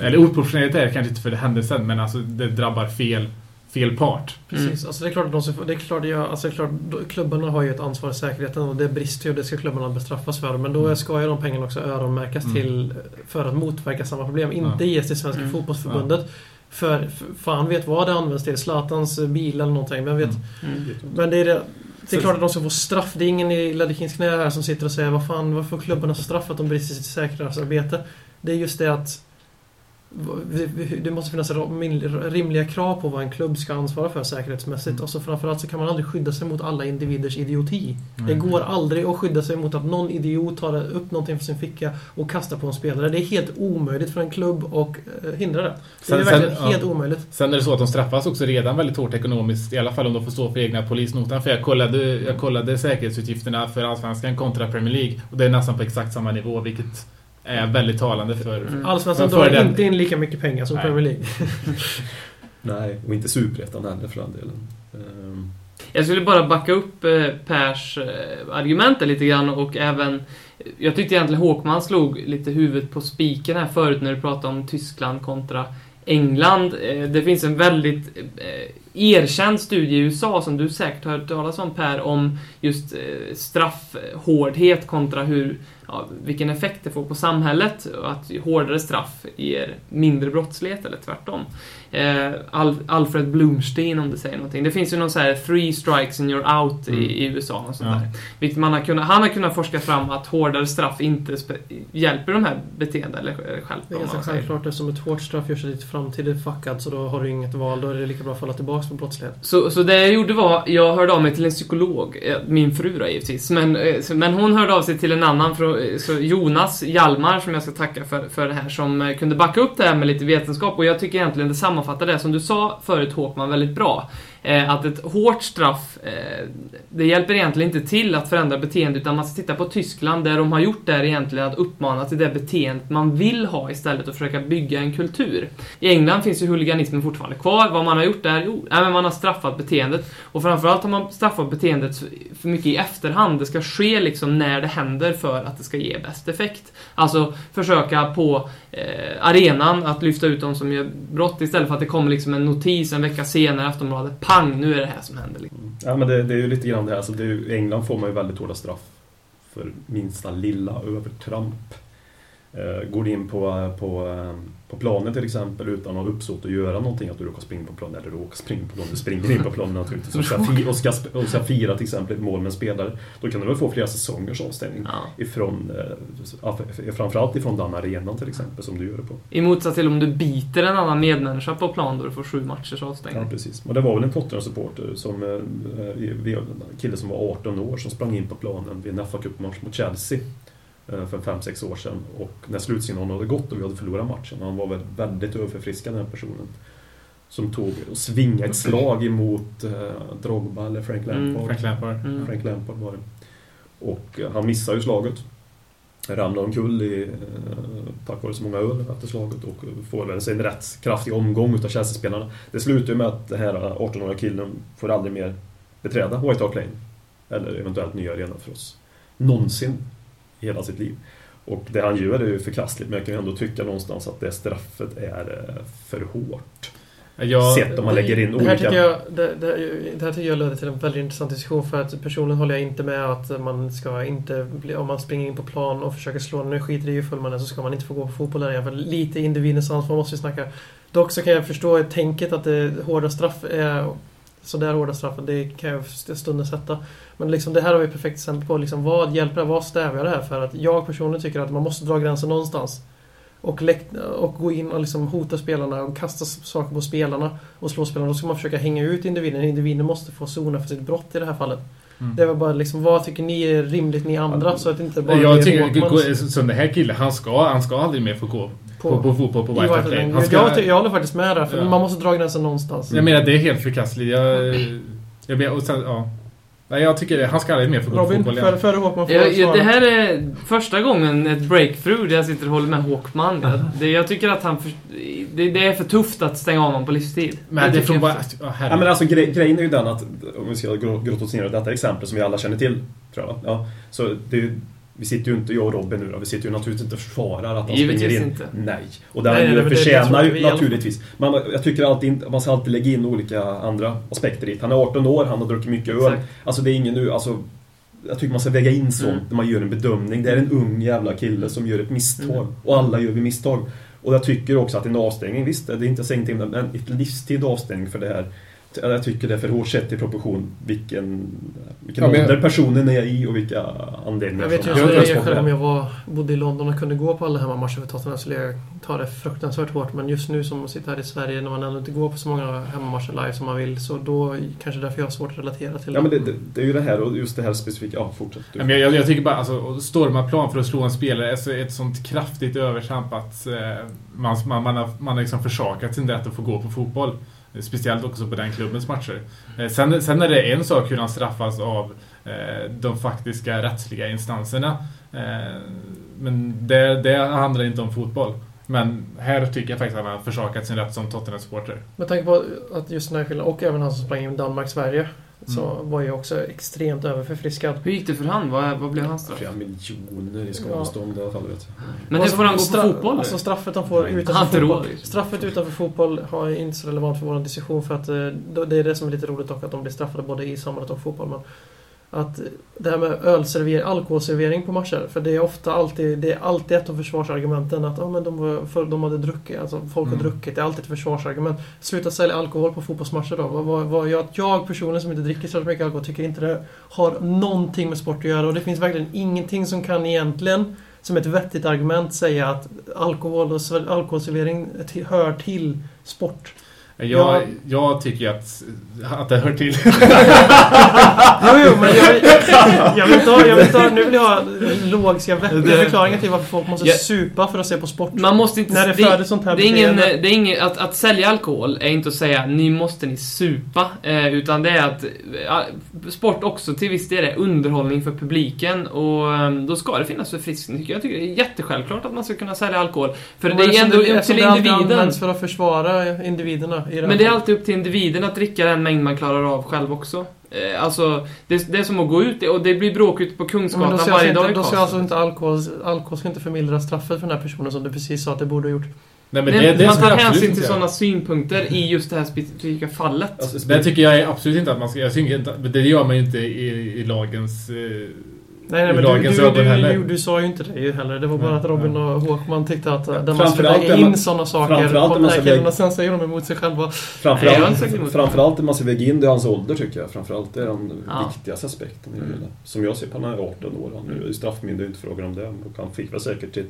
Eller oproportionerligt är det kanske inte för det händelsen, men alltså det drabbar fel, fel part. Precis, alltså det är klart att de ska, få- det är klart, jag, alltså det är klart klubbarna har ju ett ansvar i säkerheten och det brister ju och det ska klubbarna bestraffas för. Men då Mm. ska ju de pengarna också öronmärkas Mm. till för att motverka samma problem. Inte Ja. ges till Svenska Mm. fotbollsförbundet. För, för fan vet vad det används till. Zlatans bil eller någonting. Vem vet? Mm. Mm. Men det är det. Det är klart att de ska få straff. Det är ingen i Ledekins knä här som sitter och säger vad fan, varför klubbarna straff att de brister i sitt säkerhetsarbete? Det är just det att det måste finnas rimliga krav på vad en klubb ska ansvara för säkerhetsmässigt. Mm. Och så framförallt så kan man aldrig skydda sig mot alla individers idioti. Det Nej. går aldrig att skydda sig mot att någon idiot tar upp någonting från sin ficka och kastar på en spelare. Det är helt omöjligt för en klubb att eh, hindra det. Det är Sen- verkligen sen- helt ja. omöjligt. Sen är det så att de straffas också redan väldigt hårt ekonomiskt, i alla fall om de får stå för egna polisnotan. För jag kollade, jag kollade säkerhetsutgifterna för Allsvenskan kontra Premier League och det är nästan på exakt samma nivå, vilket är väldigt talande för... Mm. Allsvenskan Men för drar den- inte in lika mycket pengar som Nej. Premier League. Nej, och inte superettan heller för den delen. Ehm, Jag skulle bara backa upp eh, Pers eh, argument lite grann och även jag tyckte egentligen Håkman slog lite huvudet på spiken här förut när du pratade om Tyskland kontra England. Eh, Det finns en väldigt erkänd studie i USA som du säkert har hört talas om Per, om just straffhårdhet kontra hur, ja, vilken effekt det får på samhället och att hårdare straff ger mindre brottslighet eller tvärtom. Eh, Al- Alfred Blumstein om det säger någonting. Det finns ju någon så här three strikes and you're out Mm. i, i USA och sånt Ja. där. Vilket man har kunnat, han har kunnat forska fram att hårdare straff inte hjälper de här beteenden eller eller stjälper Det är ganska självklart eftersom ett hårt straff gör så ditt framtid är fuckad så då har du inget val. Då är det lika bra att falla tillbaka på brottslighet. Så, så det jag gjorde var, jag hörde av mig till en psykolog, eh, min fru då givetvis, men, eh, men hon hörde av sig till en annan, från, så Jonas Hjalmar, som jag ska tacka för, för det här, som eh, kunde backa upp det här med lite vetenskap och jag tycker egentligen det sammanfattar det som du sa förut Håkman väldigt bra. Eh, att ett hårt straff, eh, det hjälper egentligen inte till att förändra beteende utan man ska titta på Tyskland där de har gjort det egentligen att uppmana till det beteendet man vill ha istället och försöka bygga en kultur. I England finns ju huliganismen fortfarande kvar. Vad man har gjort där? Jo, nej, men man har straffat beteendet. Och framförallt har man straffat beteendet för mycket i efterhand. Det ska ske liksom när det händer för att det ska ge bäst effekt. Alltså försöka på eh, arenan att lyfta ut de som gör brott istället för att det kommer liksom en notis en vecka senare i Aftonbladet. Pang, nu är det här som händer. Liksom. Ja, men det, det är ju lite grann det här. Alltså, det är ju, I England får man ju väldigt hårda straff för minsta lilla övertramp. Eh, går in på, på, eh, på planen till exempel utan att ha uppsåt att göra någonting, att du råkar springa på planen, eller råkar springa på planen, du springer in på planen naturligtvis och ska, fi, och, ska, och ska fira till exempel ett mål med en spelare, då kan du väl få flera säsongers avstängning Ja. ifrån, eh, f- framförallt ifrån den arenan till exempel som du gör det på. I motsats till om du biter en annan medmänniska på plan då du får sju matchers avstängning. Ja, precis. Och det var väl en Tottenham-supporter, som, eh, en kille som var 18 år, som sprang in på planen vid en fa Cup-match mot Chelsea eh, för 5-6 år sedan. Och när slutsignalen hade gått och vi hade förlorat matchen, han var väl väldigt överförfriskad den här personen. Som tog och svingade ett slag emot eh, Drogba eller Frank Mm, Lampard. Frank Lampard. Mm. Frank Lampard var det. Och eh, han missade ju slaget. Ramlade omkull i, eh, tack vare så många öl efter slaget och får väl sig en rätt kraftig omgång utav Chelsea-spelarna. Det slutar ju med att den här 18-åriga killen får aldrig mer beträda White Hart Lane. Eller eventuellt nya arenan för oss. Någonsin hela sitt liv. Och det han gör är ju förkastligt, men jag kan ändå tycka någonstans att det straffet är eh, för hårt. Jag, Sett om man lägger in det här, olika... tycker jag, det, det, här tycker jag leder till en väldigt intressant diskussion för att personligen håller jag inte med att man ska inte bli, om man springer in på plan och försöker slå nu skiter i full man är så ska man inte få gå på fotboll igen. För lite individens ansvar måste vi snacka. Dock så kan jag förstå tänket att det hårda straff är sådär hårda straff, det kan jag stunden sätta. Men liksom det här har vi ett perfekt exempel på. Liksom, vad hjälper det? Vad stävjar det här? För att jag personligen tycker att man måste dra gränsen någonstans. Och, och gå in och liksom hota spelarna och kasta saker på spelarna och slå spelarna. Då ska man försöka hänga ut individen. Individen måste få sona för sitt brott i det här fallet. Mm. Det var bara liksom, vad tycker ni är rimligt ni andra? Så att inte bara jag tycker, som den här killen, han ska, han ska aldrig mer få gå på, på, fotboll på White Hart Lane. Han ska, jag, jag håller faktiskt med där, för Ja. man måste dra gränsen någonstans. jag menar, det är helt förkastligt. Jag, jag, och sen, ja. Nej, jag tycker det, han ska aldrig mer få gå på Robin, fotboll före Håkman får Ja, jag ja, svara. det här är första gången ett breakthrough där jag sitter och håller med Håkman. Jag, det, jag tycker att han... För, det, det är för tufft att stänga av honom på livstid. Men det från jag bara... Ja, men alltså, gre grejen är ju den att, om vi ska gro- grotta oss ner i detta exempel som vi alla känner till, tror jag. Ja, så det är ju, vi sitter ju inte, jag och Robin nu då, vi sitter ju naturligtvis inte och försvarar att han Givetvis springer in. inte. Nej. Och det Nej, nej, men förtjänar ju naturligtvis. Man, jag tycker alltid, man ska alltid lägga in olika andra aspekter i det. Han är 18 år, han har druckit mycket öl. Exakt. Alltså det är ingen nu, alltså jag tycker man ska väga in sånt Mm. när man gör en bedömning. Det är en ung jävla kille som gör ett misstag. Mm. Och alla gör vi misstag. Och jag tycker också att en avstängning, visst, det är inte jag säger ingenting, men ett livstid avstängning för det här. Jag tycker det är för hårt sett i proportion vilken vilken Ja, ålder personen är i och vilka anledningar Jag vet ju Jag det som- själv om jag var, bodde i London och kunde gå på alla hemmamatcher för Tottenham skulle jag ta det fruktansvärt hårt. Men just nu som att sitta här i Sverige när man ändå inte går på så många hemmamatcher live som man vill så då kanske därför jag har svårt att relatera till Ja men det, det, det är ju det här och just det här specifika. Ja, fortsätt du. Men jag, jag tycker bara alltså, att storma plan för att slå en spelare är så ett sånt kraftigt övertramp att eh, man, man, man har, man har liksom försakat sin rätt att få gå på fotboll. Speciellt också på den klubbens matcher. Eh, sen, sen är det en sak hur han straffas av eh, de faktiska rättsliga instanserna. Eh, men det, det handlar inte om fotboll. Men här tycker jag faktiskt att han har försakat sin rätt som Tottenham-supporter. Med tanke på att just den här skillnaden, och även han som sprang in Danmark-Sverige, så Mm. var ju också extremt överförfriskad. Hur gick det för han? Vad, vad blev hans straff? Flera miljoner i skadestånd i alla fall. Vet jag. Men hur får han gå på fotboll? Alltså straffet han får Nej, utanför fotboll. liksom. Straffet utanför fotboll har är inte så relevant för vår diskussion för att eh, det är det som är lite roligt dock att de blir straffade både i samhället och fotboll. Men att det här med ölservering, alkoholservering på matcher, för det är ofta alltid, det är alltid ett av försvarsargumenten att oh, men de, var, för, de hade druckit, alltså folk har Mm. druckit, det är alltid ett försvarsargument. Sluta sälja alkohol på fotbollsmatcher då. Vad, vad, vad, jag, jag personligen som inte dricker så mycket alkohol tycker inte det har någonting med sport att göra och det finns verkligen ingenting som kan egentligen som ett vettigt argument säga att alkohol och alkoholservering hör till sport. Jag, Ja. jag tycker att, att det hör till. Jo, jo, men jag, jag, vill inte ha, jag vill inte ha, nu vill jag ha logiska, vettiga Det- förklaringar till varför folk måste Ja. supa för att se på sport. Man måste inte... När det föder sånt här det är ingen, det är ingen, att, att sälja alkohol är inte att säga ni måste ni supa. Eh, utan det är att eh, sport också till viss del är underhållning för publiken. Och eh, då ska det finnas förfriskning tycker jag. Tycker det är jättesjälvklart att man ska kunna sälja alkohol. För det är ändå upp till det individen. för att försvara individerna. I det Men det är alltid upp till individen att dricka den mängd man klarar av själv också. Eh, alltså, det, det är som att gå ut och det blir bråk ute på Kungsgatan varje alltså dag inte, i då ska alltså inte alkohol, alkohol ska inte förmildra straffet för den här personen som du precis sa att det borde ha gjort. Nej, men Nej, det, det man tar hänsyn till sådana synpunkter i just det här specifika fallet. Alltså, Det tycker jag är absolut inte att man ska... Jag tycker inte, det gör man ju inte i, i lagens... Eh, Nej, nej men du, lagens du, ögon du, heller. du, du sa ju inte det ju heller. Det var bara Nej, att Robin ja. och Håkman tyckte att där man ska Framförallt väga in sådana saker på den här killen och sen säger de emot sig själva. Nej, jag Framförallt, emot. framförallt det man ska väga in det är hans ålder tycker jag. Framförallt det är den Ja. viktigaste aspekten Mm. Som jag ser på, han är 18 år. Han är straffmyndig, inte frågan om det. Och han fick väl säkert till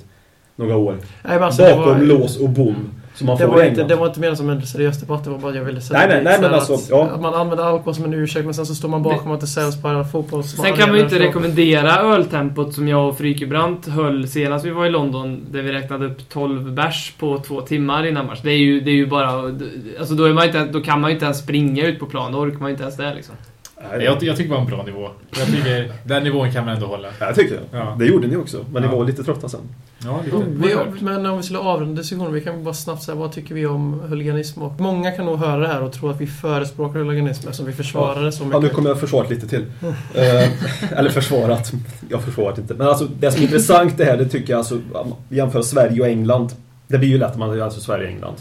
några år Nej, alltså, bakom var, lås och bom. Som man det, får var inte, det var inte menat som en seriös debatt, det var bara att jag ville säga Nej, nej, nej, men alltså, att, ja. att man använder alkohol som en ursäkt men sen så står man bakom att det säljs på fotbollsmatcher. Sen kan man ju inte rekommendera öltempot som jag och Frykebrant höll senast vi var i London, där vi räknade upp 12 bärs på två timmar innan match. Det är ju, det är ju bara... Alltså då, är man inte, då kan man ju inte ens springa ut på plan, då orkar man ju inte ens det liksom. Jag, jag tycker det var en bra nivå. Jag tycker, den nivån kan man ändå hålla. Ja, jag tycker jag. Ja. Det gjorde ni också. Men ni Ja. var lite trötta sen. Ja, lite. Vi, men om vi skulle avrunda diskussionen, vi kan bara snabbt säga vad tycker vi om huliganism? Och många kan nog höra det här och tro att vi förespråkar huliganism eftersom vi försvarar det så Ja, nu mycket. kommer jag försvarat lite till. Eh, eller försvarat. Jag försvarat inte. Men alltså, det som är intressant det här, det tycker jag alltså, jämför Sverige och England. Det blir ju lätt att man alltså Sverige och England.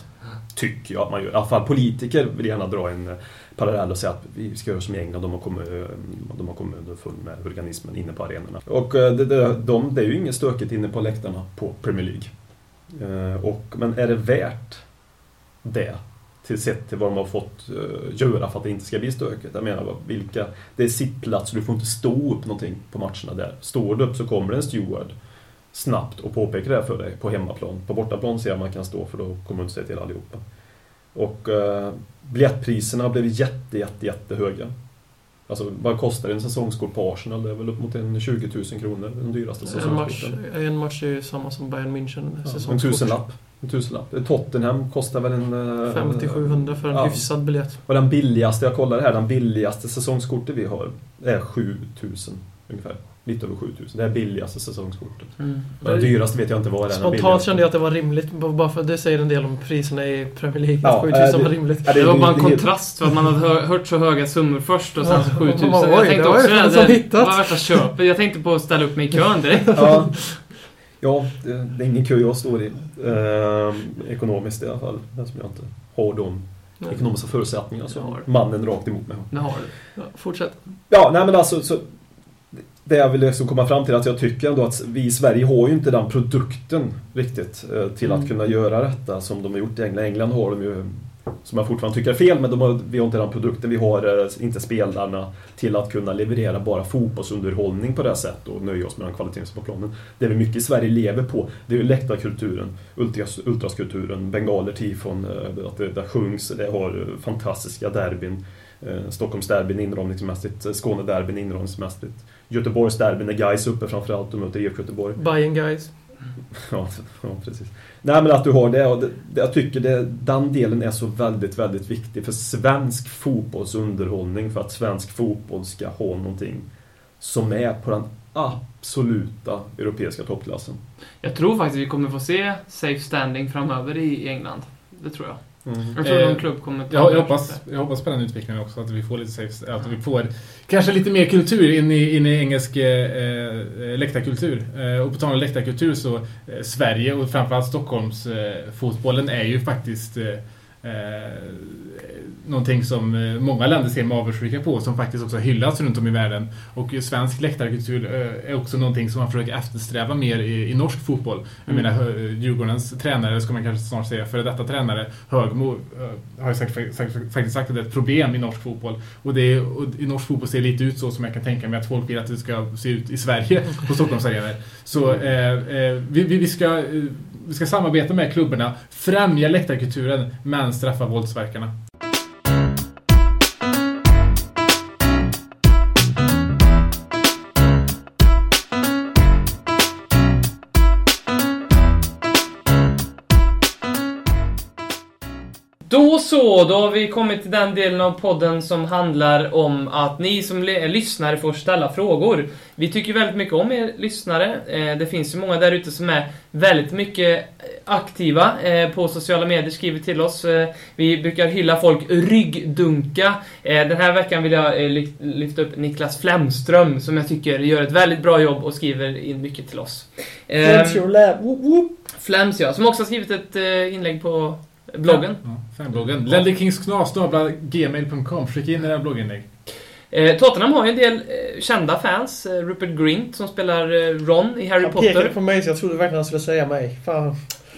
Tycker jag att man gör. I alla fall politiker vill gärna dra en parallell och säga att vi ska göra som i England. De har kommit, eh, de har kommit underfund med organismen inne på arenorna. Och eh, det, det, de, det är ju inget stökigt inne på läktarna på Premier League. Eh, och, men är det värt det? Till sett till vad de har fått göra för att det inte ska bli stökigt. Jag menar, vilka... Det är sittplats och du får inte stå upp någonting på matcherna där. Står du upp så kommer det en steward snabbt och påpekar det för dig på hemmaplan. På bortaplan ser jag man kan stå för då kommer du inte säga till allihopa. Och eh, biljettpriserna blivit jätte, jätte, jättehöga. Alltså vad kostar en säsongskort på Arsenal? Det är väl upp mot en 20 000 kronor, den dyraste En match, säsongskorten. en match är ju samma som Bayern München Ja, en tusenlapp. En tusenlapp. Tottenham kostar väl en... eh, 50-700 för en ja. hyfsad biljett. Och den billigaste, jag kollade här, den billigaste säsongskortet vi har är 7000 ungefär. Lite över 7000. Det är billigaste säsongskortet. Mm. Men dyraste vet jag inte vad det är. Spontant kände jag att det var rimligt, bara för att det säger en del om priserna i Premier League. Ja, att 7000 äh, var det- rimligt. Ja, Det var bara en det- kontrast för att man hade hör, hört så höga summor först och sen så Ja, 7000. man bara, Jag tänkte det var också det. som Det var värsta köpet. Jag tänkte på att ställa upp mig i kön direkt. Ja, ja det, det är ingen kö jag står i. Ehm, ekonomiskt i alla fall. Eftersom jag inte har de ekonomiska förutsättningarna. Har. mannen rakt emot mig. Det har du. Ja, fortsätt. Ja, nej men alltså så, Det jag vill liksom komma fram till är att jag tycker ändå att vi i Sverige har ju inte den produkten riktigt eh, till att Mm. kunna göra detta som de har gjort i England. England har de ju som jag fortfarande tycker är fel, men har, vi har inte den produkten, vi har eh, inte spelarna till att kunna leverera bara fotbollsunderhållning på det sättet och nöja oss med den kvaliteten som är på planen. Det vi mycket i Sverige lever på, det är ju läktarkulturen, ultras, ultraskulturen, bengaler, tifon, eh, att det, det sjungs, det har fantastiska derbyn. Stockholmsderbyn inramningsmässigt, Skånederbyn inramningsmässigt. Göteborgsderbyn när Gais uppe framförallt och möter IFK Göteborg. Bayern guys. Ja, ja, precis. Nej men att du har det och det, det, jag tycker det, den delen är så väldigt, väldigt viktig för svensk fotbollsunderhållning, för att svensk fotboll ska ha någonting som är på den absoluta europeiska toppklassen. Jag tror faktiskt vi kommer få se safe standing framöver i England. Det tror jag. Jag tror Eh, någon klubb kommer Jag, jag, hoppas, jag hoppas på den utvecklingen också, att vi får lite safe, att vi får kanske lite mer kultur in i, in i engelsk eh, eh, läktarkultur. Eh, och på tal om läktarkultur så, eh, Sverige och framförallt Stockholms eh, fotbollen är ju faktiskt eh, eh, någonting som eh, många länder ser med avundsjuka på, som faktiskt också hyllas runt om i världen. Och svensk läktarkultur eh, är också någonting som man försöker eftersträva mer i, i norsk fotboll. Jag Mm. menar, Djurgårdens tränare, ska man kanske snart säga, före detta tränare, Högmo, eh, har ju sagt, sagt, faktiskt sagt att det är ett problem i norsk fotboll. Och, det är, och i norsk fotboll ser det lite ut så som jag kan tänka mig att folk vill att det ska se ut i Sverige på Stockholmsarenor. Så eh, eh, vi, vi, ska, vi ska samarbeta med klubbarna, främja läktarkulturen, men straffa våldsverkarna. Så, då har vi kommit till den delen av podden som handlar om att ni som le- lyssnare får ställa frågor. Vi tycker väldigt mycket om er lyssnare. Eh, Det finns ju många där ute som är väldigt mycket aktiva eh, på sociala medier, skriver till oss. Eh, Vi brukar hylla folk ryggdunka. Eh, Den här veckan vill jag eh, ly- lyfta upp Niklas Flemström som jag tycker gör ett väldigt bra jobb och skriver in mycket till oss. Eh, your lab. Woop. Flems ja, som också har skrivit ett eh, inlägg på bloggen. Ja, fanbloggen. Ledderkingsknas.gmail.com. Skicka in era blogginlägg. Eh, Tottenham har ju en del eh, kända fans. Eh, Rupert Grint som spelar eh, Ron i Harry Han pekade Potter. på mig så jag trodde verkligen han skulle säga mig. Fan.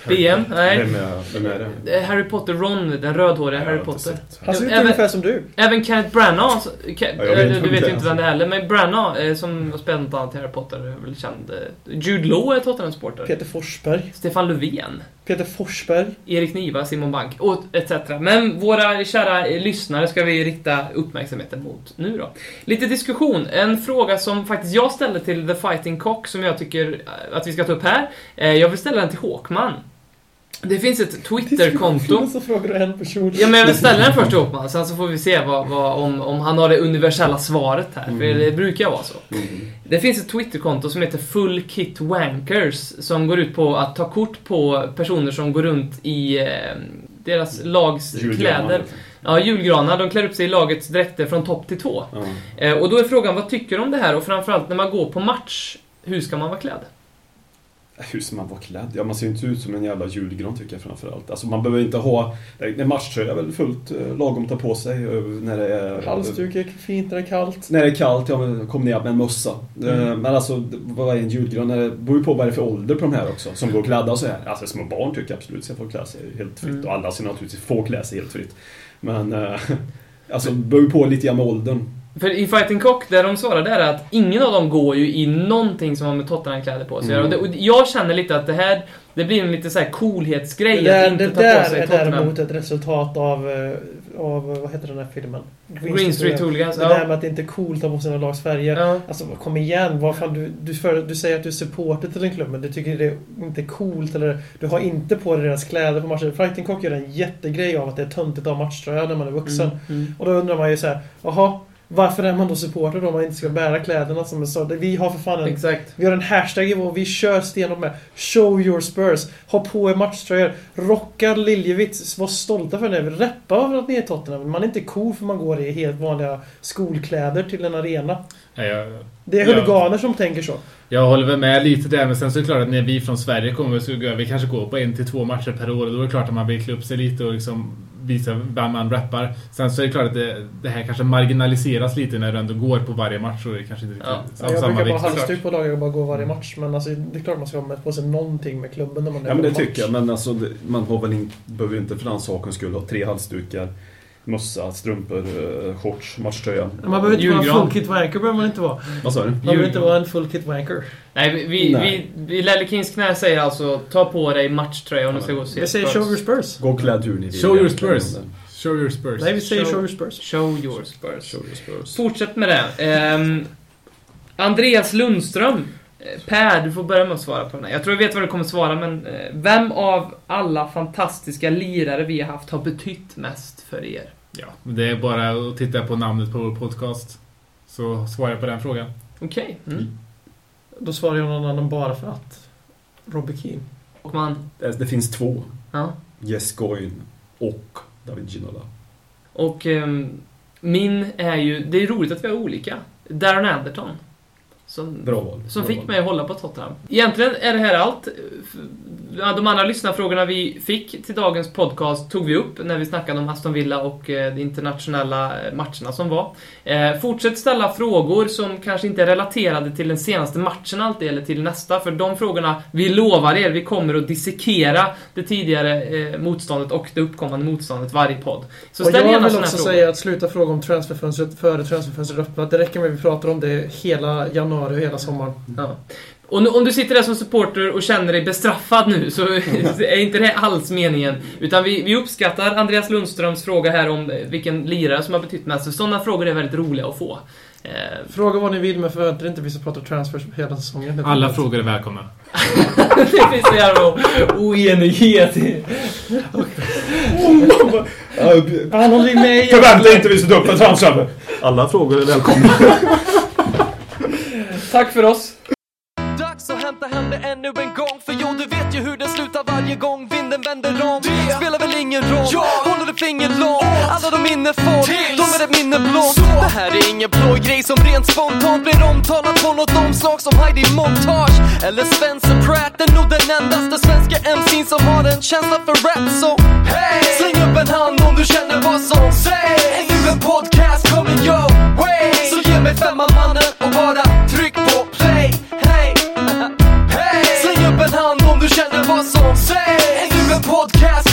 BM? Nej. Vem är, vem är det? Eh, Harry Potter Ron, den rödhåriga Harry Potter. Han ser ut Även- ungefär som du. Även Kenneth Branagh, så- Ke- Ja, vet eh, du vet ju inte vem det är heller, men Branagh som har spelat något annat i Harry Potter är väl känd. Jude Law är Tottenham-supporter. Peter Forsberg. Stefan Löfven. Peter Forsberg. Erik Niva, Simon Bank och etc. Men våra kära lyssnare ska vi rikta uppmärksamheten mot nu då. Lite diskussion. En fråga som faktiskt jag ställde till The Fighting Cock som jag tycker att vi ska ta upp här. Eh, jag vill ställa den till Håkman. Det finns ett Twitterkonto. Så frågar du en person. Ja, men jag vill ställa den först till Håkman, sen så får vi se vad, vad, om, om han har det universella svaret här. För det brukar vara så. Det finns ett Twitterkonto som heter Full Kit Wankers som går ut på att ta kort på personer som går runt i eh, deras lags Julgranar, kläder. liksom. Ja, julgranar. De klär upp sig i lagets dräkter från topp till tå. Ja. Eh, och då är frågan, vad tycker du om det här? Och framförallt när man går på match, hur ska man vara klädd? Hur ska man vara klädd? Ja, man ser ju inte ut som en jävla julgran tycker jag framförallt. Alltså man behöver inte ha... En matchtröja är väl fullt eh, lagom att ta på sig eh, när det är... Halsduk är fint när det är kallt. När det är kallt, ja men kom ner med en mössa. Mm. Eh, Men alltså, vad är en julgran? Det beror ju på vad det är för ålder på de här också, som går klädda så här. Alltså små barn tycker jag absolut ska få klä sig helt fritt. Mm. Och alla ska naturligtvis få klä sig helt fritt. Men... Alltså, det beror ju på lite grann med åldern. För i Fighting Cock, där de svarar där är att ingen av dem går ju i någonting som har med Tottenham-kläder på sig. Mm. Och, det, och jag känner lite att det här, det blir en lite så här coolhetsgrej Det där, att inte det ta där på sig är Tottenham. däremot ett resultat av, eh, av, vad heter den här filmen? Green Street Hooligans, Det där ja. med att det inte är coolt att ha på sina lags färger. ja. Alltså kom igen, vad fan, du, du, för, du säger att du är supporter till en klubb men du tycker det är inte coolt eller du har inte på dig deras kläder på matchen. Fighting Cock gör en jättegrej av att det är töntigt att ha matchtröja när man är vuxen. Mm, mm. Och då undrar man ju så här, jaha, varför är man då supporter då om man inte ska bära kläderna som är så? Vi har för fan en Exakt. vi har en hashtag i vår, vi kör stenhårt med Show your Spurs. Ha på er matchtröjor. Rocka Liljevits. Var stolta för det. Reppa över att ni är Tottenham. Man är inte cool för man går i helt vanliga skolkläder till en arena. Nej, jag, Det är Ja. huliganer som tänker så. Jag håller väl med lite där, men sen så är det klart att när vi från Sverige kommer så går vi kanske går på en till två matcher per år och då är det klart att man vill klä upp sig lite och liksom visa vem man rappar. Sen så är det klart att det, det här kanske marginaliseras lite när du ändå går på varje match och det kanske inte Ja. riktigt Ja, av jag samma brukar bara vikt. halvstup på laget och bara gå varje match. Men alltså, det är klart man ska ha med på sig någonting med klubben när man är Ja men det match. tycker jag, men alltså man har väl in, behöver inte för den sakens skull ha tre halsdukar, mössa, strumpor, eh, shorts, matchtröja. Man behöver inte vara en Julgran. full kit wanker. behöver man inte vara. Vad sa du? Man behöver inte vara en full kit wanker. Nej, vi, vi, Nej. vi, vi Lelle Kings knä säger alltså ta på dig matchtröja om du ska gå och se Vi säger show your spurs. Gå klädd hur ni vill. Show your. Spurs. Show your Spurs. Nej, vi säger Show- show your spurs. Show your Spurs. Show your Spurs. Fortsätt med det. Ehm, Andreas Lundström. Eh, Per, du får börja med att svara på den här. Jag tror jag vet vad du kommer svara, men eh, vem av alla fantastiska lirare vi har haft har betytt mest för er? Ja, det är bara att titta på namnet på vår podcast. Så svarar jag på den frågan. Okej. Mm. Då svarar jag någon annan bara för att. Robbie Keane. Och man... Det, det finns två. Ja. Jess Goyn och David Ginola. Och ehm, min är ju... Det är roligt att vi har olika. Darren Anderton. Som, Bra val. Som Bra fick val. mig att hålla på Tottenham. Egentligen är det här allt. Ja, De andra lyssnarfrågorna vi fick till dagens podcast tog vi upp när vi snackade om Aston Villa och eh, de internationella eh, matcherna som var. Eh, Fortsätt ställa frågor som kanske inte är relaterade till den senaste matchen alltid, eller till nästa, för de frågorna, vi lovar er, vi kommer att dissekera det tidigare eh, motståndet och det uppkommande motståndet varje podd. Så och ställ jag gärna vill också frågor. säga att sluta fråga om transferfönstret före transferfönstret öppnat. Det räcker med att vi pratar om det hela januari och hela sommaren. Ja. Och nu, om du sitter där som supporter och känner dig bestraffad nu så är inte det alls meningen. Utan vi, vi uppskattar Andreas Lundströms fråga här om vilken lirare som har betytt mest. Sådana frågor är väldigt roliga att få. Eh, Fråga vad ni vill, men förvänta er inte att vi ska prata transfers hela säsongen. Alla frågor är välkomna. det finns så jävla oenighet i... Han håller ju med Förvänta inte vi ska ta upp en transfer! Alla frågor är välkomna. Tack för oss! Dags att hämta hem det ännu en gång För jo, du vet ju hur det slutar varje gång vinden vänder om. Det spelar väl ingen roll, håller du finger långt? Alla de minne får, de är ett minne blått Det här är ingen blå grej som rent spontant blir omtalat på något omslag som Heidi Montage Eller Spencer Pratt, är nog den endaste svenska MC'n som har en känsla för rap Så hey! släng upp en hand om du känner vad som sägs Är nu en podcast coming your way. Så ge mig femman mannen podcast.